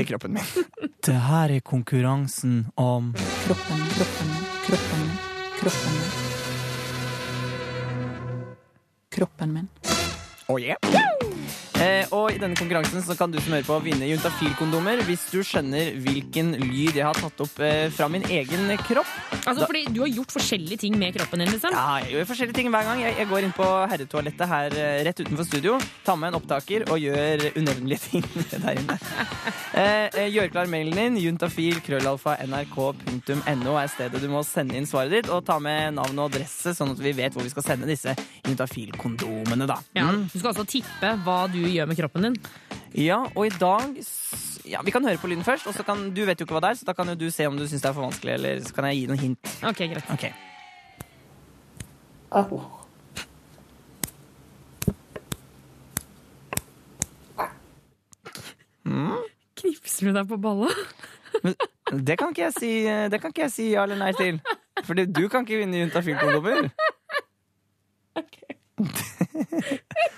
Til kroppen min. Det her er konkurransen om Kroppen, kroppen, kroppen, kroppen. Kroppen min. Oh yeah. Eh, og i denne konkurransen så kan du som hører på vinne juntafil-kondomer hvis du skjønner hvilken lyd jeg har tatt opp eh, fra min egen kropp. Altså, Da- fordi du har gjort forskjellige ting med kroppen din, liksom. Ja, jeg gjør forskjellige ting hver gang. Jeg, jeg går inn på herretoalettet her eh, rett utenfor studio, tar med en opptaker og gjør unevnelige ting der inne. Eh, eh, gjør klar mailen din. Juntafil krøllalfa nrk.no er stedet du må sende inn svaret ditt, og ta med navn og adresse, sånn at vi vet hvor vi skal sende disse juntafil-kondomene, da. Ja, Mm. du skal altså tippe hva du gjør med kroppen din. Ja, og i dag Ja, Vi kan høre på lyden først, og så kan du vet jo ikke hva det er, så da kan jo du se om du syns det er for vanskelig, eller så kan jeg gi noen hint. Ok, greit. Ok. Mm. Knipser du deg på balla? Det kan ikke jeg si Det kan ikke jeg si ja eller nei til. Fordi du kan ikke vinne juntafil-kondomer. Okay.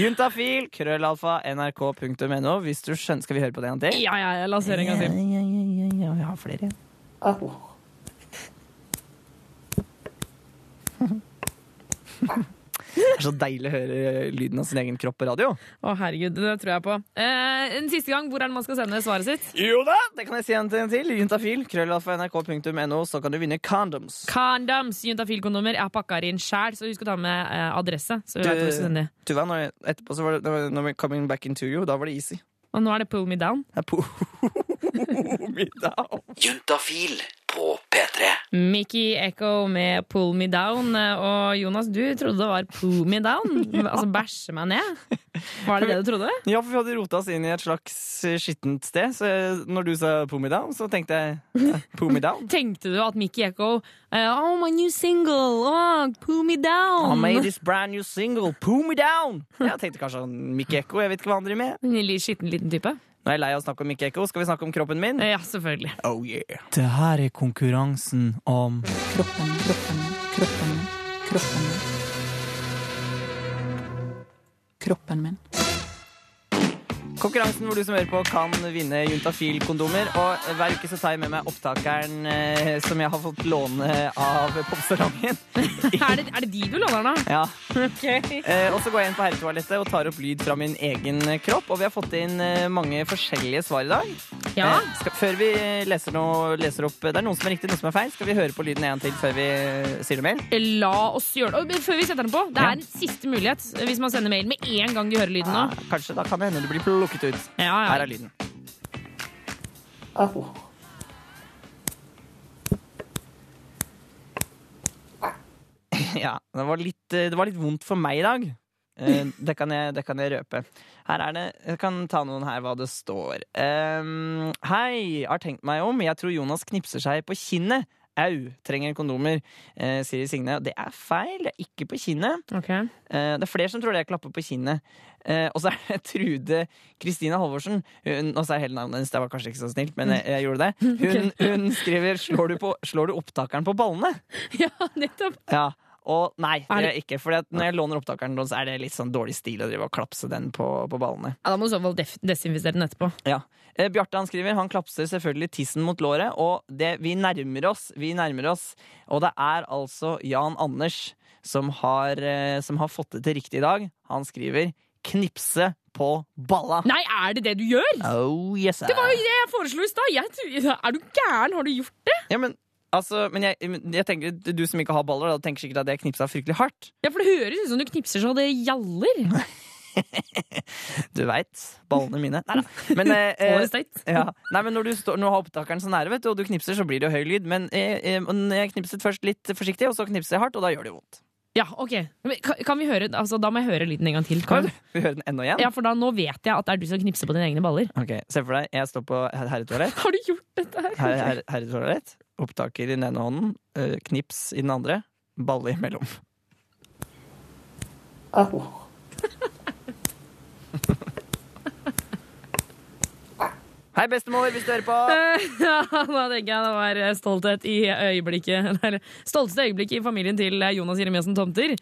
Juntafil, krøllalfa, nrk.no. Hvis du skjønner Skal vi høre på det en gang til? Ja, ja, ja, la oss høre en gang til. Ja, ja, ja, ja, ja, vi har flere igjen. Det er så deilig å høre lyden av sin egen kropp på radio. Å, herregud, det tror jeg på. Eh, en siste gang, hvor er det man skal sende svaret sitt? Jo da, det kan jeg si en til. Juntafil, krøllalfa.nrk.no, så kan du vinne condoms. Condoms, juntafil-kondomer. Jeg har pakka inn sjæl, så husk å ta med eh, adresse. Så vi vet hvor vi skal sende det. Tuva, når jeg, etterpå så var det, når vi coming back into you, da var det easy. Og nå er det pull me down. Pull me down. Juntafil på P3. Mickey Echo med Pull Me Down. Og Jonas, du trodde det var Pull Me Down? Altså bæsje meg ned? Var det det du trodde? Ja, for vi hadde rota oss inn i et slags skittent sted. Så når du sa 'pull me down', så tenkte jeg 'pull me down'. Tenkte du at Mickey Echo eh, Oh, my new single! Oh, pull me down! I made this brand new single, 'Pull Me Down'. Jeg tenkte kanskje Mickey Echo, jeg vet ikke hva han driver med. En skitten liten type? Nå er jeg lei av å snakke om Mikke Ekko, skal vi snakke om kroppen min? Ja, selvfølgelig. Oh yeah. Det her er konkurransen om Kroppen, kroppen, kroppen. Kroppen. Kroppen min. Konkurransen hvor du som hører på kan vinne Juntafil-kondomer. Og hver uke så tar jeg med meg opptakeren eh, som jeg har fått låne av popsalongen. er, det, er det de du låner, da? Ja. Ok. Eh, og så går jeg inn på herretoalettet og tar opp lyd fra min egen kropp. Og vi har fått inn eh, mange forskjellige svar i dag. Ja. Eh, skal, før vi leser, noe, leser opp Det er noen som er riktig, noen som er feil. Skal vi høre på lyden en til før vi eh, sier noe mer? La oss gjøre det. Og Før vi setter den på, det er en siste mulighet hvis man sender mail med en gang de hører lyden nå. Ja, kanskje da kan det hende du blir plukket ut. Ja, ja. Her er lyden. Ja, det var, litt, eh, det var litt vondt for meg i dag. Eh, Det kan jeg, det kan jeg røpe. Her er det, Jeg kan ta noen her hva det står. Um, hei, har tenkt meg om. Jeg tror Jonas knipser seg på kinnet. Au, trenger kondomer, uh, sier Signe. Det er feil, det er ikke på kinnet. Okay. Uh, det er flere som tror det er klapper på kinnet. Uh, og så er det Trude Kristina Halvorsen. Hun, og så er hele navnet hennes, det var kanskje ikke så snilt, men jeg, jeg gjorde det. Hun, hun skriver slår du, på, 'Slår du opptakeren på ballene?' Ja, nettopp. Ja. Og nei, det gjør jeg ikke. For når jeg låner opptakeren, så er det litt sånn dårlig stil å drive og klapse den på, på ballene. Ja, da må du i så fall desinfisere den etterpå. Ja. Eh, Bjarte han skriver han klapser selvfølgelig tissen mot låret, og det, vi nærmer oss. Vi nærmer oss. Og det er altså Jan Anders som har, eh, som har fått det til riktig i dag. Han skriver 'knipse på balla'. Nei, er det det du gjør? Oh, yes, Det var jo det jeg foreslo i stad! Er du gæren? Har du gjort det? Ja, men, altså, men jeg, jeg tenker, du som ikke har baller, da, tenker sikkert at jeg knipsa fryktelig hardt. Ja, for det høres ut som du knipser så det gjaller. Du veit. Ballene mine. Nei da. Men, eh, eh, ja. Nei, men når du står, nå har opptakeren så nære, vet du, og du knipser, så blir det høy lyd. Men eh, eh, jeg knipset først litt forsiktig, og så knipser jeg hardt, og da gjør det vondt. Ja, ok. Men Kan, kan vi høre, altså, da må jeg høre lyden en gang til. Kan? Vi høre den enda igjen? Ja, for da nå vet jeg at det er du som knipser på dine egne baller. Ok, Se for deg, jeg står på her- herretoalett. Har du gjort dette her? Her, her, herretoalett. Opptaker i den ene hånden, eh, knips i den andre. Balle imellom. Hei, bestemor, hvis du hører på. Ja, da tenker jeg det var stolthet i øyeblikket Eller stolteste øyeblikket i familien til Jonas Jeremiassen Tomter.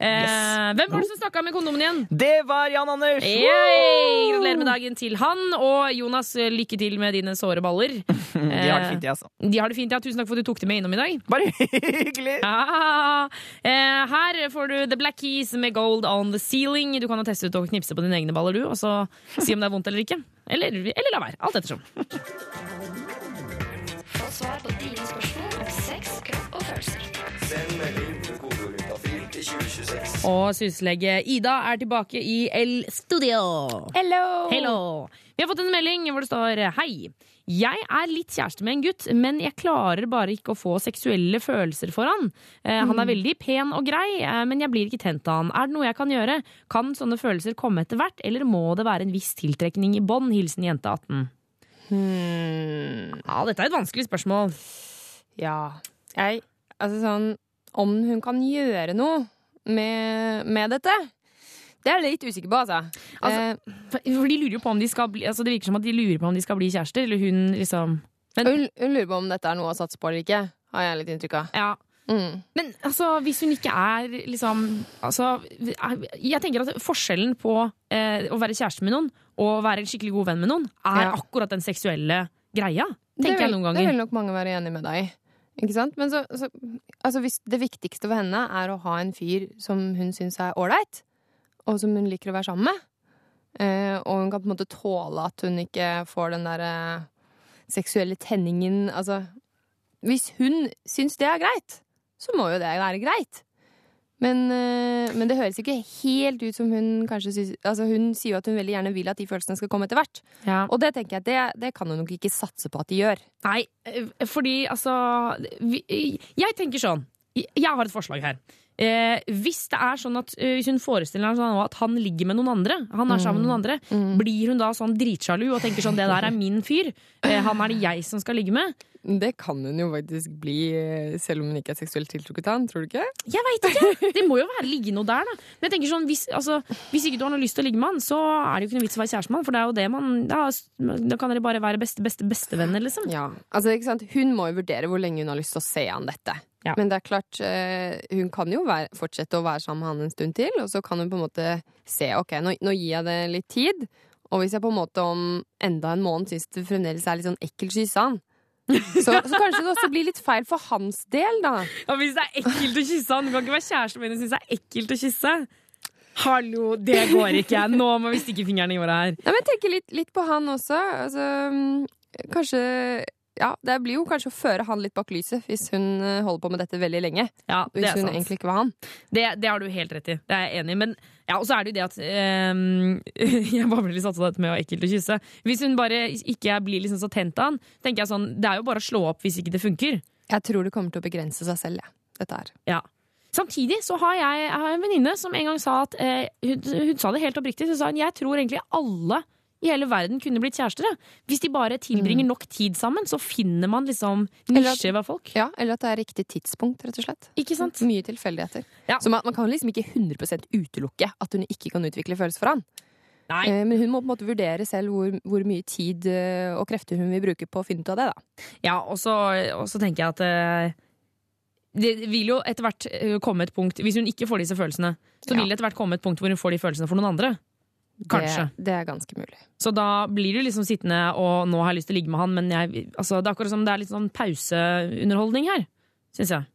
Eh, Yes. Hvem var det som snakka med kondomen igjen? Det var Jan Anders! Yay! Gratulerer med dagen til han. Og Jonas, lykke til med dine såre baller. De har det fint, ja, altså. De har det fint, ja. Tusen takk for at du tok dem med innom i dag. Bare hyggelig! Ja. Eh, her får du The Black Keys med Gold on the Ceiling. Du kan jo teste ut og knipse på dine egne baller, du, og så si om det er vondt eller ikke. Eller, eller la være. Alt ettersom. Få svar på dine spørsmål Og syslege Ida er tilbake i El Studio. Hello! Hello. Vi har fått en melding hvor det står Hei. Jeg er litt kjæreste med en gutt, men jeg klarer bare ikke å få seksuelle følelser for han. Eh, han er veldig pen og grei, eh, men jeg blir ikke tent av han. Er det noe jeg kan gjøre? Kan sånne følelser komme etter hvert, eller må det være en viss tiltrekning i bånd? Hilsen jente 18. Hmm. Ja, dette er et vanskelig spørsmål. Ja. Jeg Altså sånn Om hun kan gjøre noe med, med dette, det er jeg litt usikker på, altså. Altså, for, for de lurer jo på om de skal bli altså, Det virker som at de lurer på om de skal bli kjærester, eller hun liksom hun, hun lurer på om dette er noe å satse på eller ikke, har jeg litt inntrykk av. Ja. Mm. Men altså, hvis hun ikke er liksom altså, Jeg tenker at forskjellen på eh, å være kjæreste med noen og være en skikkelig god venn med noen, er Ja. akkurat den seksuelle greia. Det Tenker vil, jeg noen Det vil nok mange være enig med deg i. Ikke sant? Men så, så altså hvis det viktigste for henne er å ha en fyr som hun syns er ålreit, og som hun liker å være sammen med, eh, og hun kan på en måte tåle at hun ikke får den derre seksuelle tenningen Altså Hvis hun syns det er greit, så må jo det være greit. Men, eh, men det høres ikke helt ut som hun kanskje synes, Altså, hun sier jo at hun veldig gjerne vil at de følelsene skal komme etter hvert. Og det tenker jeg, det, det kan hun nok ikke satse på at de gjør. Nei, eh, fordi altså vi, Jeg tenker sånn. Jeg har et forslag her. Eh, hvis det er sånn at eh, Hvis hun forestiller seg sånn at han ligger med noen andre, Han er sammen med noen andre blir hun da sånn dritsjalu og tenker sånn det der er min fyr? Eh, han er det jeg som skal ligge med? Det kan hun jo faktisk bli, eh, selv om hun ikke er seksuelt tiltrukket av han, tror du ikke? Jeg veit ikke! Det må jo være ligge noe der, da. Men jeg tenker sånn, hvis, altså, hvis ikke du har noe lyst til å ligge med han, så er det jo ikke noe vits å være kjæreste med han. For det er jo det man Da, da kan dere bare være beste, beste, bestevenner, liksom. Ja, altså ikke sant Hun må jo vurdere hvor lenge hun har lyst til å se han dette. Men det er klart, eh, hun kan jo være, fortsette å være sammen med han en stund til, og så kan hun på en måte se ok, nå, nå gir jeg det litt tid. Og hvis jeg på en måte om enda en måned syns det fremdeles er litt sånn ekkelt kysse han, så, så kanskje det også blir litt feil for hans del, da. Ja, Hvis det er ekkelt å kysse han, du kan ikke være kjæresten min og synes det er ekkelt å kysse. Hallo, det går ikke! Nå må vi stikke fingrene i jorda her. Nei, men jeg tenker litt, litt på han også. Altså, mm, kanskje Ja, det blir jo kanskje å føre han litt bak lyset hvis hun eh, holder på med dette veldig lenge. Ja, det hvis er hun egentlig ikke var han. Det, det har du helt rett i. Det er jeg enig i. Men ja, og så er det jo det at ehm, Jeg bare veldig satt av dette med å ekkelt å kysse. Hvis hun bare ikke blir liksom så tent av han, tenker jeg sånn Det er jo bare å slå opp hvis ikke det funker. Jeg tror det kommer til å begrense seg selv, ja. Dette her. Ja. Samtidig så har jeg, jeg har en venninne som en gang sa at eh, hun, hun sa det helt oppriktig. Hun sa hun jeg tror egentlig alle i hele verden kunne blitt kjærester. Hvis de bare tilbringer nok tid sammen, så finner man liksom nisjer ved folk. Ja, Eller at det er riktig tidspunkt, rett og slett. Ikke sant? Mye tilfeldigheter. Så man, man kan liksom ikke 100% utelukke at hun ikke kan utvikle følelser for han. Nei. Eh, Men hun må på en måte vurdere selv hvor, hvor mye tid eh, og krefter hun vil bruke på å finne ut av det. da. Ja, og så, og så tenker jeg at eh, det vil jo etter hvert komme et punkt Hvis hun ikke får disse følelsene, så Ja. vil det etter hvert komme et punkt hvor hun får de følelsene for noen andre. Kanskje. Det, det er ganske mulig. Så da blir du liksom sittende og nå har jeg lyst til å ligge med han, men jeg, altså, det er akkurat som det er litt sånn pauseunderholdning her, syns jeg.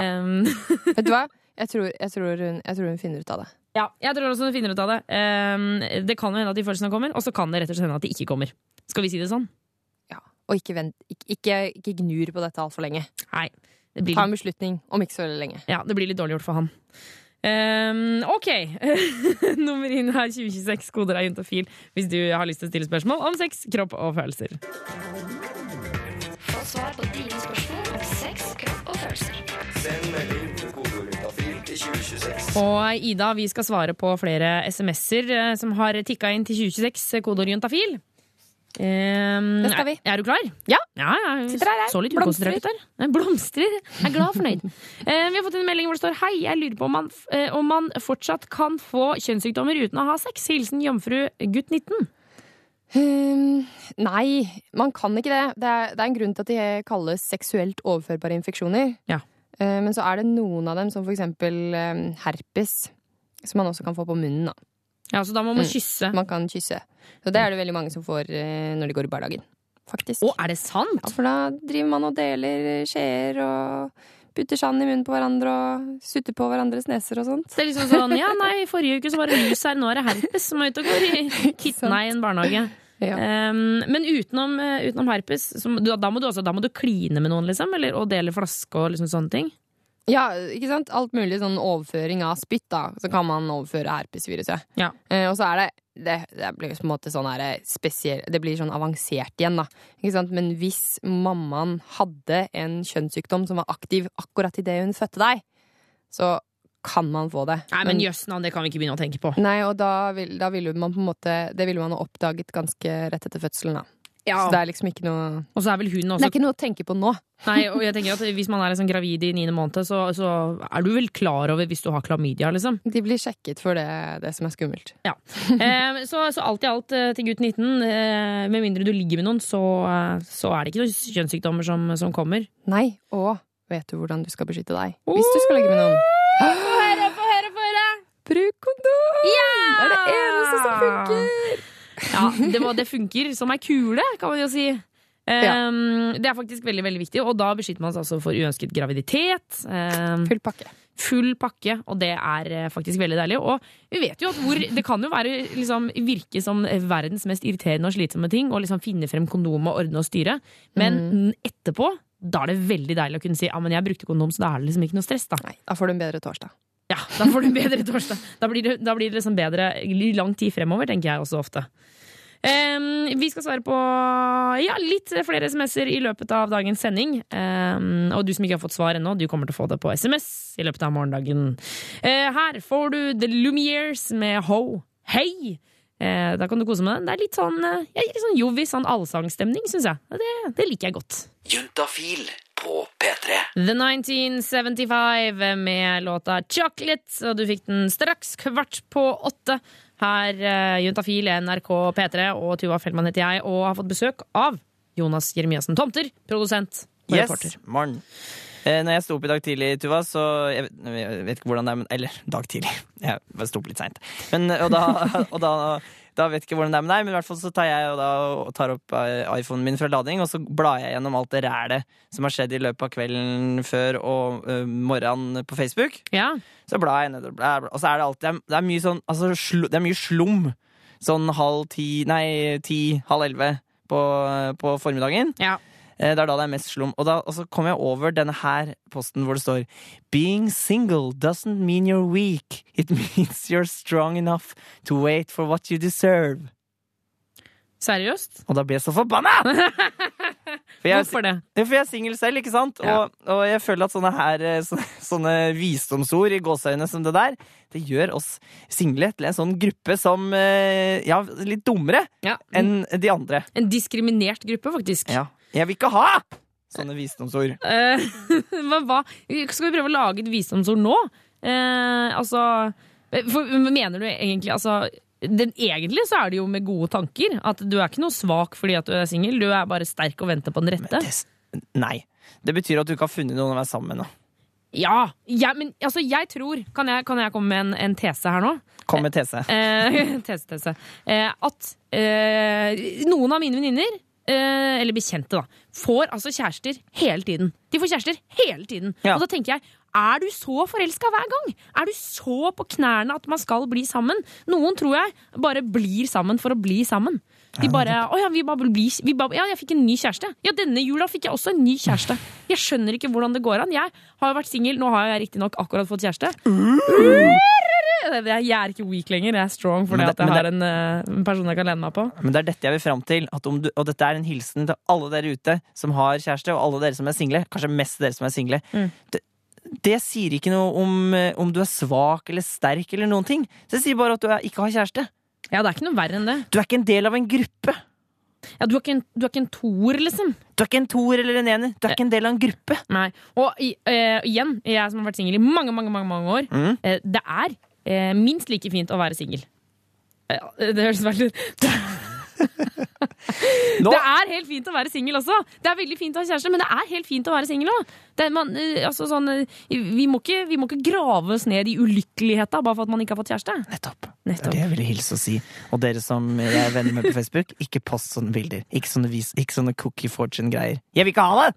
Em, Vet du hva? Jeg tror, jeg, tror hun, jeg tror hun finner ut av det. ja, jeg tror også hun finner ut av det. Um, det kan jo hende at de følelsene kommer, og så kan det rett og slett hende at de ikke kommer. Skal vi si det sånn? Ja. Og ikke, vent, ikke, ikke, ikke gnur på dette altfor lenge. Nei. Det blir, Ta en beslutning om ikke så veldig lenge. ja, det blir litt dårlig gjort for han. Em, ok. Nummer inn er 2026, koder er juntafil, hvis du har lyst til å stille spørsmål om sex, kropp og følelser. Få svar på dine spørsmål om sex, kropp og følelser. Send melding til kodeordet til 2026. Og Ida, vi skal svare på flere SMS-er eh, som har tikka inn til 2026, kodeord juntafil. Um, Det skal vi. Er, er du klar? Ja. ja, ja jeg Sitter her, jeg. Så litt Blomstrer. ut der. Nei, Blomstrer. Jeg er glad og fornøyd. Eh, vi har fått en melding hvor det står Hei, jeg lurer på om man, eh, om man fortsatt kan få kjønnssykdommer uten å ha sex. Hilsen jomfru gutt 19. Um, nei, man kan ikke det. Det er, det er en grunn til at de kalles seksuelt overførbare infeksjoner. Ja. Uh, men så er det noen av dem, som for eksempel herpes, som man også kan få på munnen. Da. Ja, Så da må man Mm. kysse. Man kan kysse. Så det er det veldig mange som får eh, når de går i barnehagen. Faktisk. Å, er det sant? Ja, for da driver man og deler skjeer og putter sand i munnen på hverandre og sutter på hverandres neser og sånt. Det er liksom sånn Ja, nei, forrige uke så var det lus her, nå er det herpes som er ute og går i kittene i en barnehage. Um, men utenom, eh, utenom herpes, så, da, da, må du også, da må du kline med noen, liksom? Eller, og dele flaske og liksom sånne ting? Ja, ikke sant? Alt mulig sånn overføring av spytt, da. Så kan man overføre herpesviruset. Ja. Eh, og så er det det, det blir på en måte sånn her spesiell Det blir sånn avansert igjen, da. Ikke sant? Men hvis mammaen hadde en kjønnssykdom som var aktiv akkurat idet hun fødte deg, så kan man få det. Nei, men jøss det kan vi ikke begynne å tenke på. Nei, og da, vil, da ville man på en måte Det ville man ha oppdaget ganske rett etter fødselen, da. Ja. Så det er liksom ikke noe Og så er vel hun Det er ikke noe å tenke på nå. Nei, og jeg tenker at Hvis man er liksom gravid i niende måned, så, så er du vel klar over hvis du har klamydia, liksom? De blir sjekket for det, det som er skummelt. Ja. Eh, så, så alt i alt eh, til gutt 19, eh, med mindre du ligger med noen, så, eh, så er det ikke noen kjønnssykdommer som, som kommer. Nei, og vet du hvordan du skal beskytte deg hvis du skal ligge med noen? Få høre, få høre, få høre! Bruk kondom! Ja! Det er det eneste som funker! Ja, det, må, det funker som ei kule, kan man jo si. Um, Det er faktisk veldig veldig viktig, og da beskytter man seg altså for uønsket graviditet. Um, Full pakke. Full pakke, og det er eh, faktisk veldig deilig. Og vi vet jo at hvor, det kan jo være, liksom, virke som verdens mest irriterende og slitsomme ting å liksom finne frem kondom og ordne og styre, men etterpå da er det veldig deilig å kunne si ja, men jeg brukte kondom, så da er det liksom ikke noe stress. Da Da får du en bedre torsdag. Ja, da får du en bedre torsdag. Da blir det, da blir det liksom bedre lang tid fremover, tenker jeg også ofte. Ehm, vi skal svare på ja, litt flere SMS-er i løpet av dagens sending. Um, og du som ikke har fått svar ennå, du kommer til å få det på SMS i løpet av morgendagen. Uh, her får du The Lumiers med Ho Hei! Uh, da kan du kose med den. Det er litt sånn, eh, ja, litt sånn jovis, sånn allsangstemning, syns jeg. Det, det liker jeg godt. Juntafil på P3. The 1975 med låta Chocolate, og du fikk den straks kvart på åtte. Her uh, Juntafil, NRK P3 og Tuva Fellmann heter jeg, og har fått besøk av Jonas Jeremiassen Tomter, produsent og Yes, reporter. morgen. Eh, når jeg sto opp i dag tidlig, Tuva, så Jeg jeg vet ikke hvordan det er, men Eller dag tidlig. Jeg bare sto opp litt seint. Og, da, og da, da vet jeg ikke hvordan det er med deg, men i hvert fall så tar jeg og da, og tar opp eh, iPhonen min fra lading, og så blar jeg gjennom alt det rælet som har skjedd i løpet av kvelden før og uh, morgenen på Facebook. Ja. Så blar jeg nedover, bla, bla, og så er det alltid Det er mye sånn altså, slu, Det er mye slum. Sånn halv ti, nei, ti, halv elleve på, på formiddagen. Eh, Det er da det er mest slum. Og, da, og så kom jeg over denne her posten hvor det står Being single doesn't mean you're weak. It means you're strong enough to wait for what you deserve. Seriøst? Og da ble jeg så forbanna! For jeg, Hvorfor det? For jeg er singel selv, ikke sant? Og, og jeg føler at sånne her eh, Sånne visdomsord i gåseøyne som det der, det gjør oss single til en sånn gruppe som eh, Ja, litt dummere enn de andre. En diskriminert gruppe, faktisk. Ja. Jeg vil ikke ha sånne visdomsord. Eh, men hva Skal vi prøve å lage et visdomsord nå? Eh, altså for, Mener du egentlig altså den, Egentlig så er det jo med gode tanker. At du er ikke noe svak fordi at du er singel. Du er bare sterk og venter på den rette. Nei. Det betyr at du ikke har funnet noen å være sammen med nå. Ja, jeg, men altså, jeg tror Kan jeg, kan jeg komme med en, en tese her nå? Kom med tese. Eh, tese, tese. Eh, at eh, noen av mine venninner, eh, eller bekjente, da, får altså kjærester hele tiden. De får kjærester hele tiden. Og da tenker jeg, er du så forelska hver gang? Er du så på knærne at man skal bli sammen? Noen tror jeg bare blir sammen for å bli sammen. De bare 'Å ja, vi bare blir, vi bare, ja, jeg fikk en ny kjæreste'. Ja, denne jula fikk jeg også en ny kjæreste. Jeg skjønner ikke hvordan det går an. Jeg har jo vært singel, nå har jeg riktignok akkurat fått kjæreste. Jeg er ikke weak lenger, jeg er strong fordi det- at jeg har en, eh, en person jeg kan lene meg på. Men det er dette jeg vil fram til. At om du, og dette er en hilsen til alle dere ute som har kjæreste, og alle dere som er single. Kanskje mest dere som er single. Det, det sier ikke noe om, eh, om du er svak eller sterk eller noen ting. Det sier bare at du er, ikke har kjæreste. Ja, det er ikke noe verre enn det. Du er ikke en del av en gruppe. Ja, du er ikke en, du er ikke en toer, liksom. Du er ikke en toer eller en ener. Du er ikke en del av en gruppe. Nei. Og i- eh, igjen, jeg som har vært singel i mange, mange, mange, mange år, Mm. uh, det er minst like fint å være singel. Eh, det høres veldig Det er helt fint å være singel også. Det er veldig fint å ha kjæreste, men det er helt fint å være singel òg. Altså, sånn, eh, vi, må ikke- vi må ikke grave oss ned i ulykkeligheta bare for at man ikke har fått kjæreste. Det er det jeg ville hilse og si. Og dere som jeg er venner med på Facebook, ikke post sånne bilder. Ikke sånne, vis, ikke sånne cookie fortune-greier. Jeg vil ikke ha det!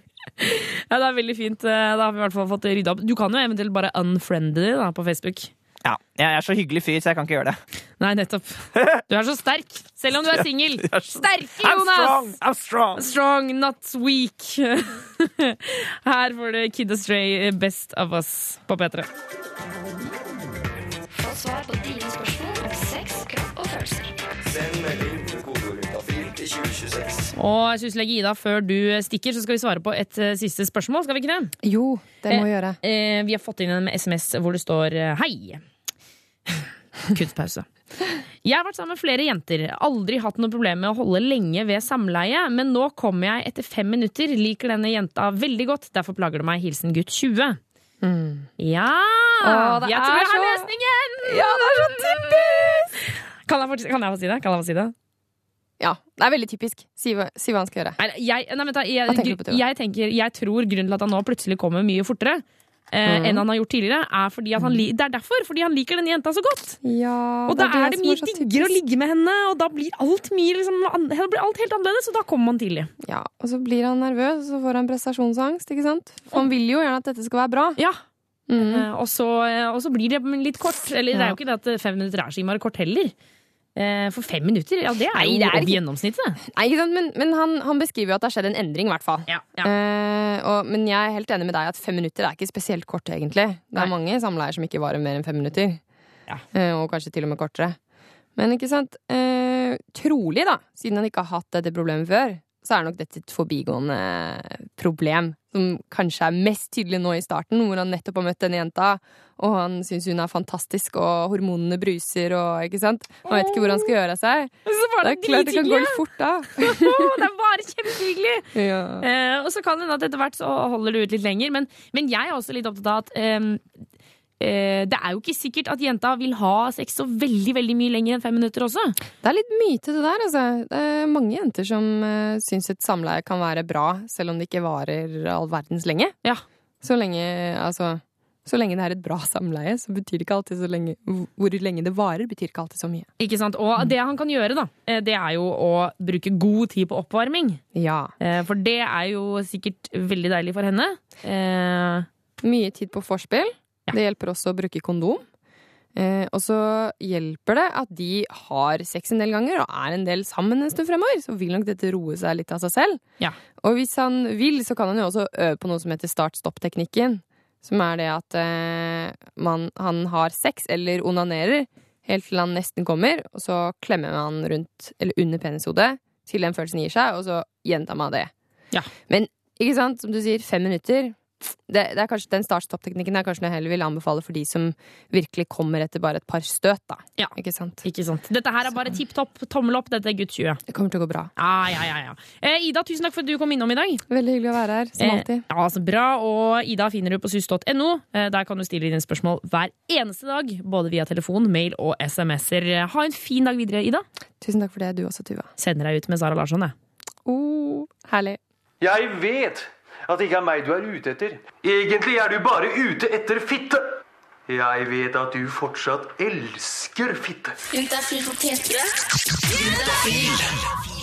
Ja, det er veldig fint. eh, Da har vi i hvert fall fått rydda opp. Du kan jo eventuelt bare unfriende det på Facebook. Ja, jeg er så hyggelig fyr, så jeg kan ikke gjøre det. Nei, nettopp. Du er så sterk, selv om du er singel. Sterke, I'm Jonas! strong, I'm strong. Strong, not weak. Her får du Kid Astray, Best of Us, på P3. Få svar på dine spørsmål 26. Og Sysselegg Ida, før du eh, stikker, så skal vi svare på et eh, siste spørsmål, skal vi ikke det? Jo, det må vi eh, gjøre. Eh, vi har fått inn en SMS hvor det står hei. Kunstpause. Jeg har vært sammen med flere jenter. Aldri hatt noe problem med å holde lenge ved samleie, men nå kommer jeg etter fem minutter. Liker denne jenta veldig godt, derfor plager det meg. Hilsen gutt 20. Mm. Ja! Åh, jeg tror jeg har så... løsningen! Ja, det er så typisk! Kan jeg få si det? Kan jeg få si det? Ja, det er veldig typisk. Si hva, si hva han skal gjøre. Nei, jeg, nei, vent da, jeg, tenker jeg, tenker, jeg tror grunnen til at han nå plutselig kommer mye fortere eh, Mhm. enn han har gjort tidligere, er fordi at han, det er derfor. Fordi han liker denne jenta så godt. Ja, og da er det, mye diggere å ligge med henne, og da blir alt, mye, liksom, blir alt helt annerledes, og da kommer man tidlig. Ja, og så blir han nervøs, og så får han prestasjonsangst, ikke sant? For han vil jo gjerne at dette skal være bra. Ja. Mm. Uh, og, så, eh, og så blir det litt kort. Eller det er jo ikke det at fem minutter er så innmari kort heller. Eh, For fem minutter, ja det er Nei, jo det er ikke- gjennomsnittet. Nei? Men, men han, han beskriver jo at det har skjedd en endring, i hvert fall. Eh, og, men jeg er helt enig med deg at fem minutter er ikke spesielt kort, egentlig. Det er mange samleier som ikke varer mer enn fem minutter. Eh, og kanskje til og med kortere. Men ikke sant? Eh, trolig, da, siden han ikke har hatt dette problemet før, så er nok dette et forbigående problem. Som kanskje er mest tydelig nå i starten, hvor han nettopp har møtt denne jenta, og han syns hun er fantastisk, og hormonene bruser, og ikke sant? Han vet ikke hvor han skal gjøre av seg. det det er klart det kan gå litt fort, da. det er bare kjempehyggelig! Ja. Eh, og så kan det hende at etter hvert så holder det ut litt lenger. Men, men jeg er også litt opptatt av at eh, det er jo ikke sikkert at jenta vil ha sex så veldig veldig mye lenger enn fem minutter også. Det er litt myte, det der. Altså. Det er mange jenter som uh, syns et samleie kan være bra, selv om det ikke varer all verdens lenge. Så lenge, altså, så lenge det er et bra samleie, så betyr det ikke alltid så lenge Hvor lenge det varer, betyr ikke alltid så mye. Ikke sant? Og det han kan gjøre, da, eh, det er jo å bruke god tid på oppvarming. Ja. Eh, For det er jo sikkert veldig deilig for henne. Eh, Mye tid på Det hjelper også å bruke kondom. Eh, og så hjelper det at de har sex en del ganger og er en del sammen en stund fremover. Så vil nok dette roe seg litt av seg selv. Ja. Og hvis han vil, så kan han jo også øve på noe som heter start-stopp-teknikken. Som er det at eh, man, han har sex eller onanerer helt til han nesten kommer, og så klemmer man rundt eller under penishodet til den følelsen gir seg, og så gjentar man det. Men ikke sant, som du sier, fem minutter det, det er kanskje, Den start-stopp-teknikken er kanskje noe jeg heller vil anbefale for de som virkelig kommer etter bare et par støt. da. Ikke sant? Ikke sant. Dette her er bare tipp topp, tommel opp. Dette er Guds 20. Det kommer til å gå bra. Ah, ja, ja, ja. Eh, Ida, tusen takk for at du kom innom i dag. Veldig hyggelig å være her, som alltid. Eh, ja, så bra. Og Ida finner du på sus.no. Eh, der kan du stille dine spørsmål hver eneste dag. Både via telefon, mail og SMS-er. Ha en fin dag videre, Ida. Tusen takk for det, du også, Tuva. Sender deg ut med Sara Larsson, jeg. Oh, herlig. Jeg vet at det ikke er meg du er ute etter. Egentlig er du bare ute etter fitte. Jeg vet at du fortsatt elsker fitte. Juntafil på P3. Juntafil.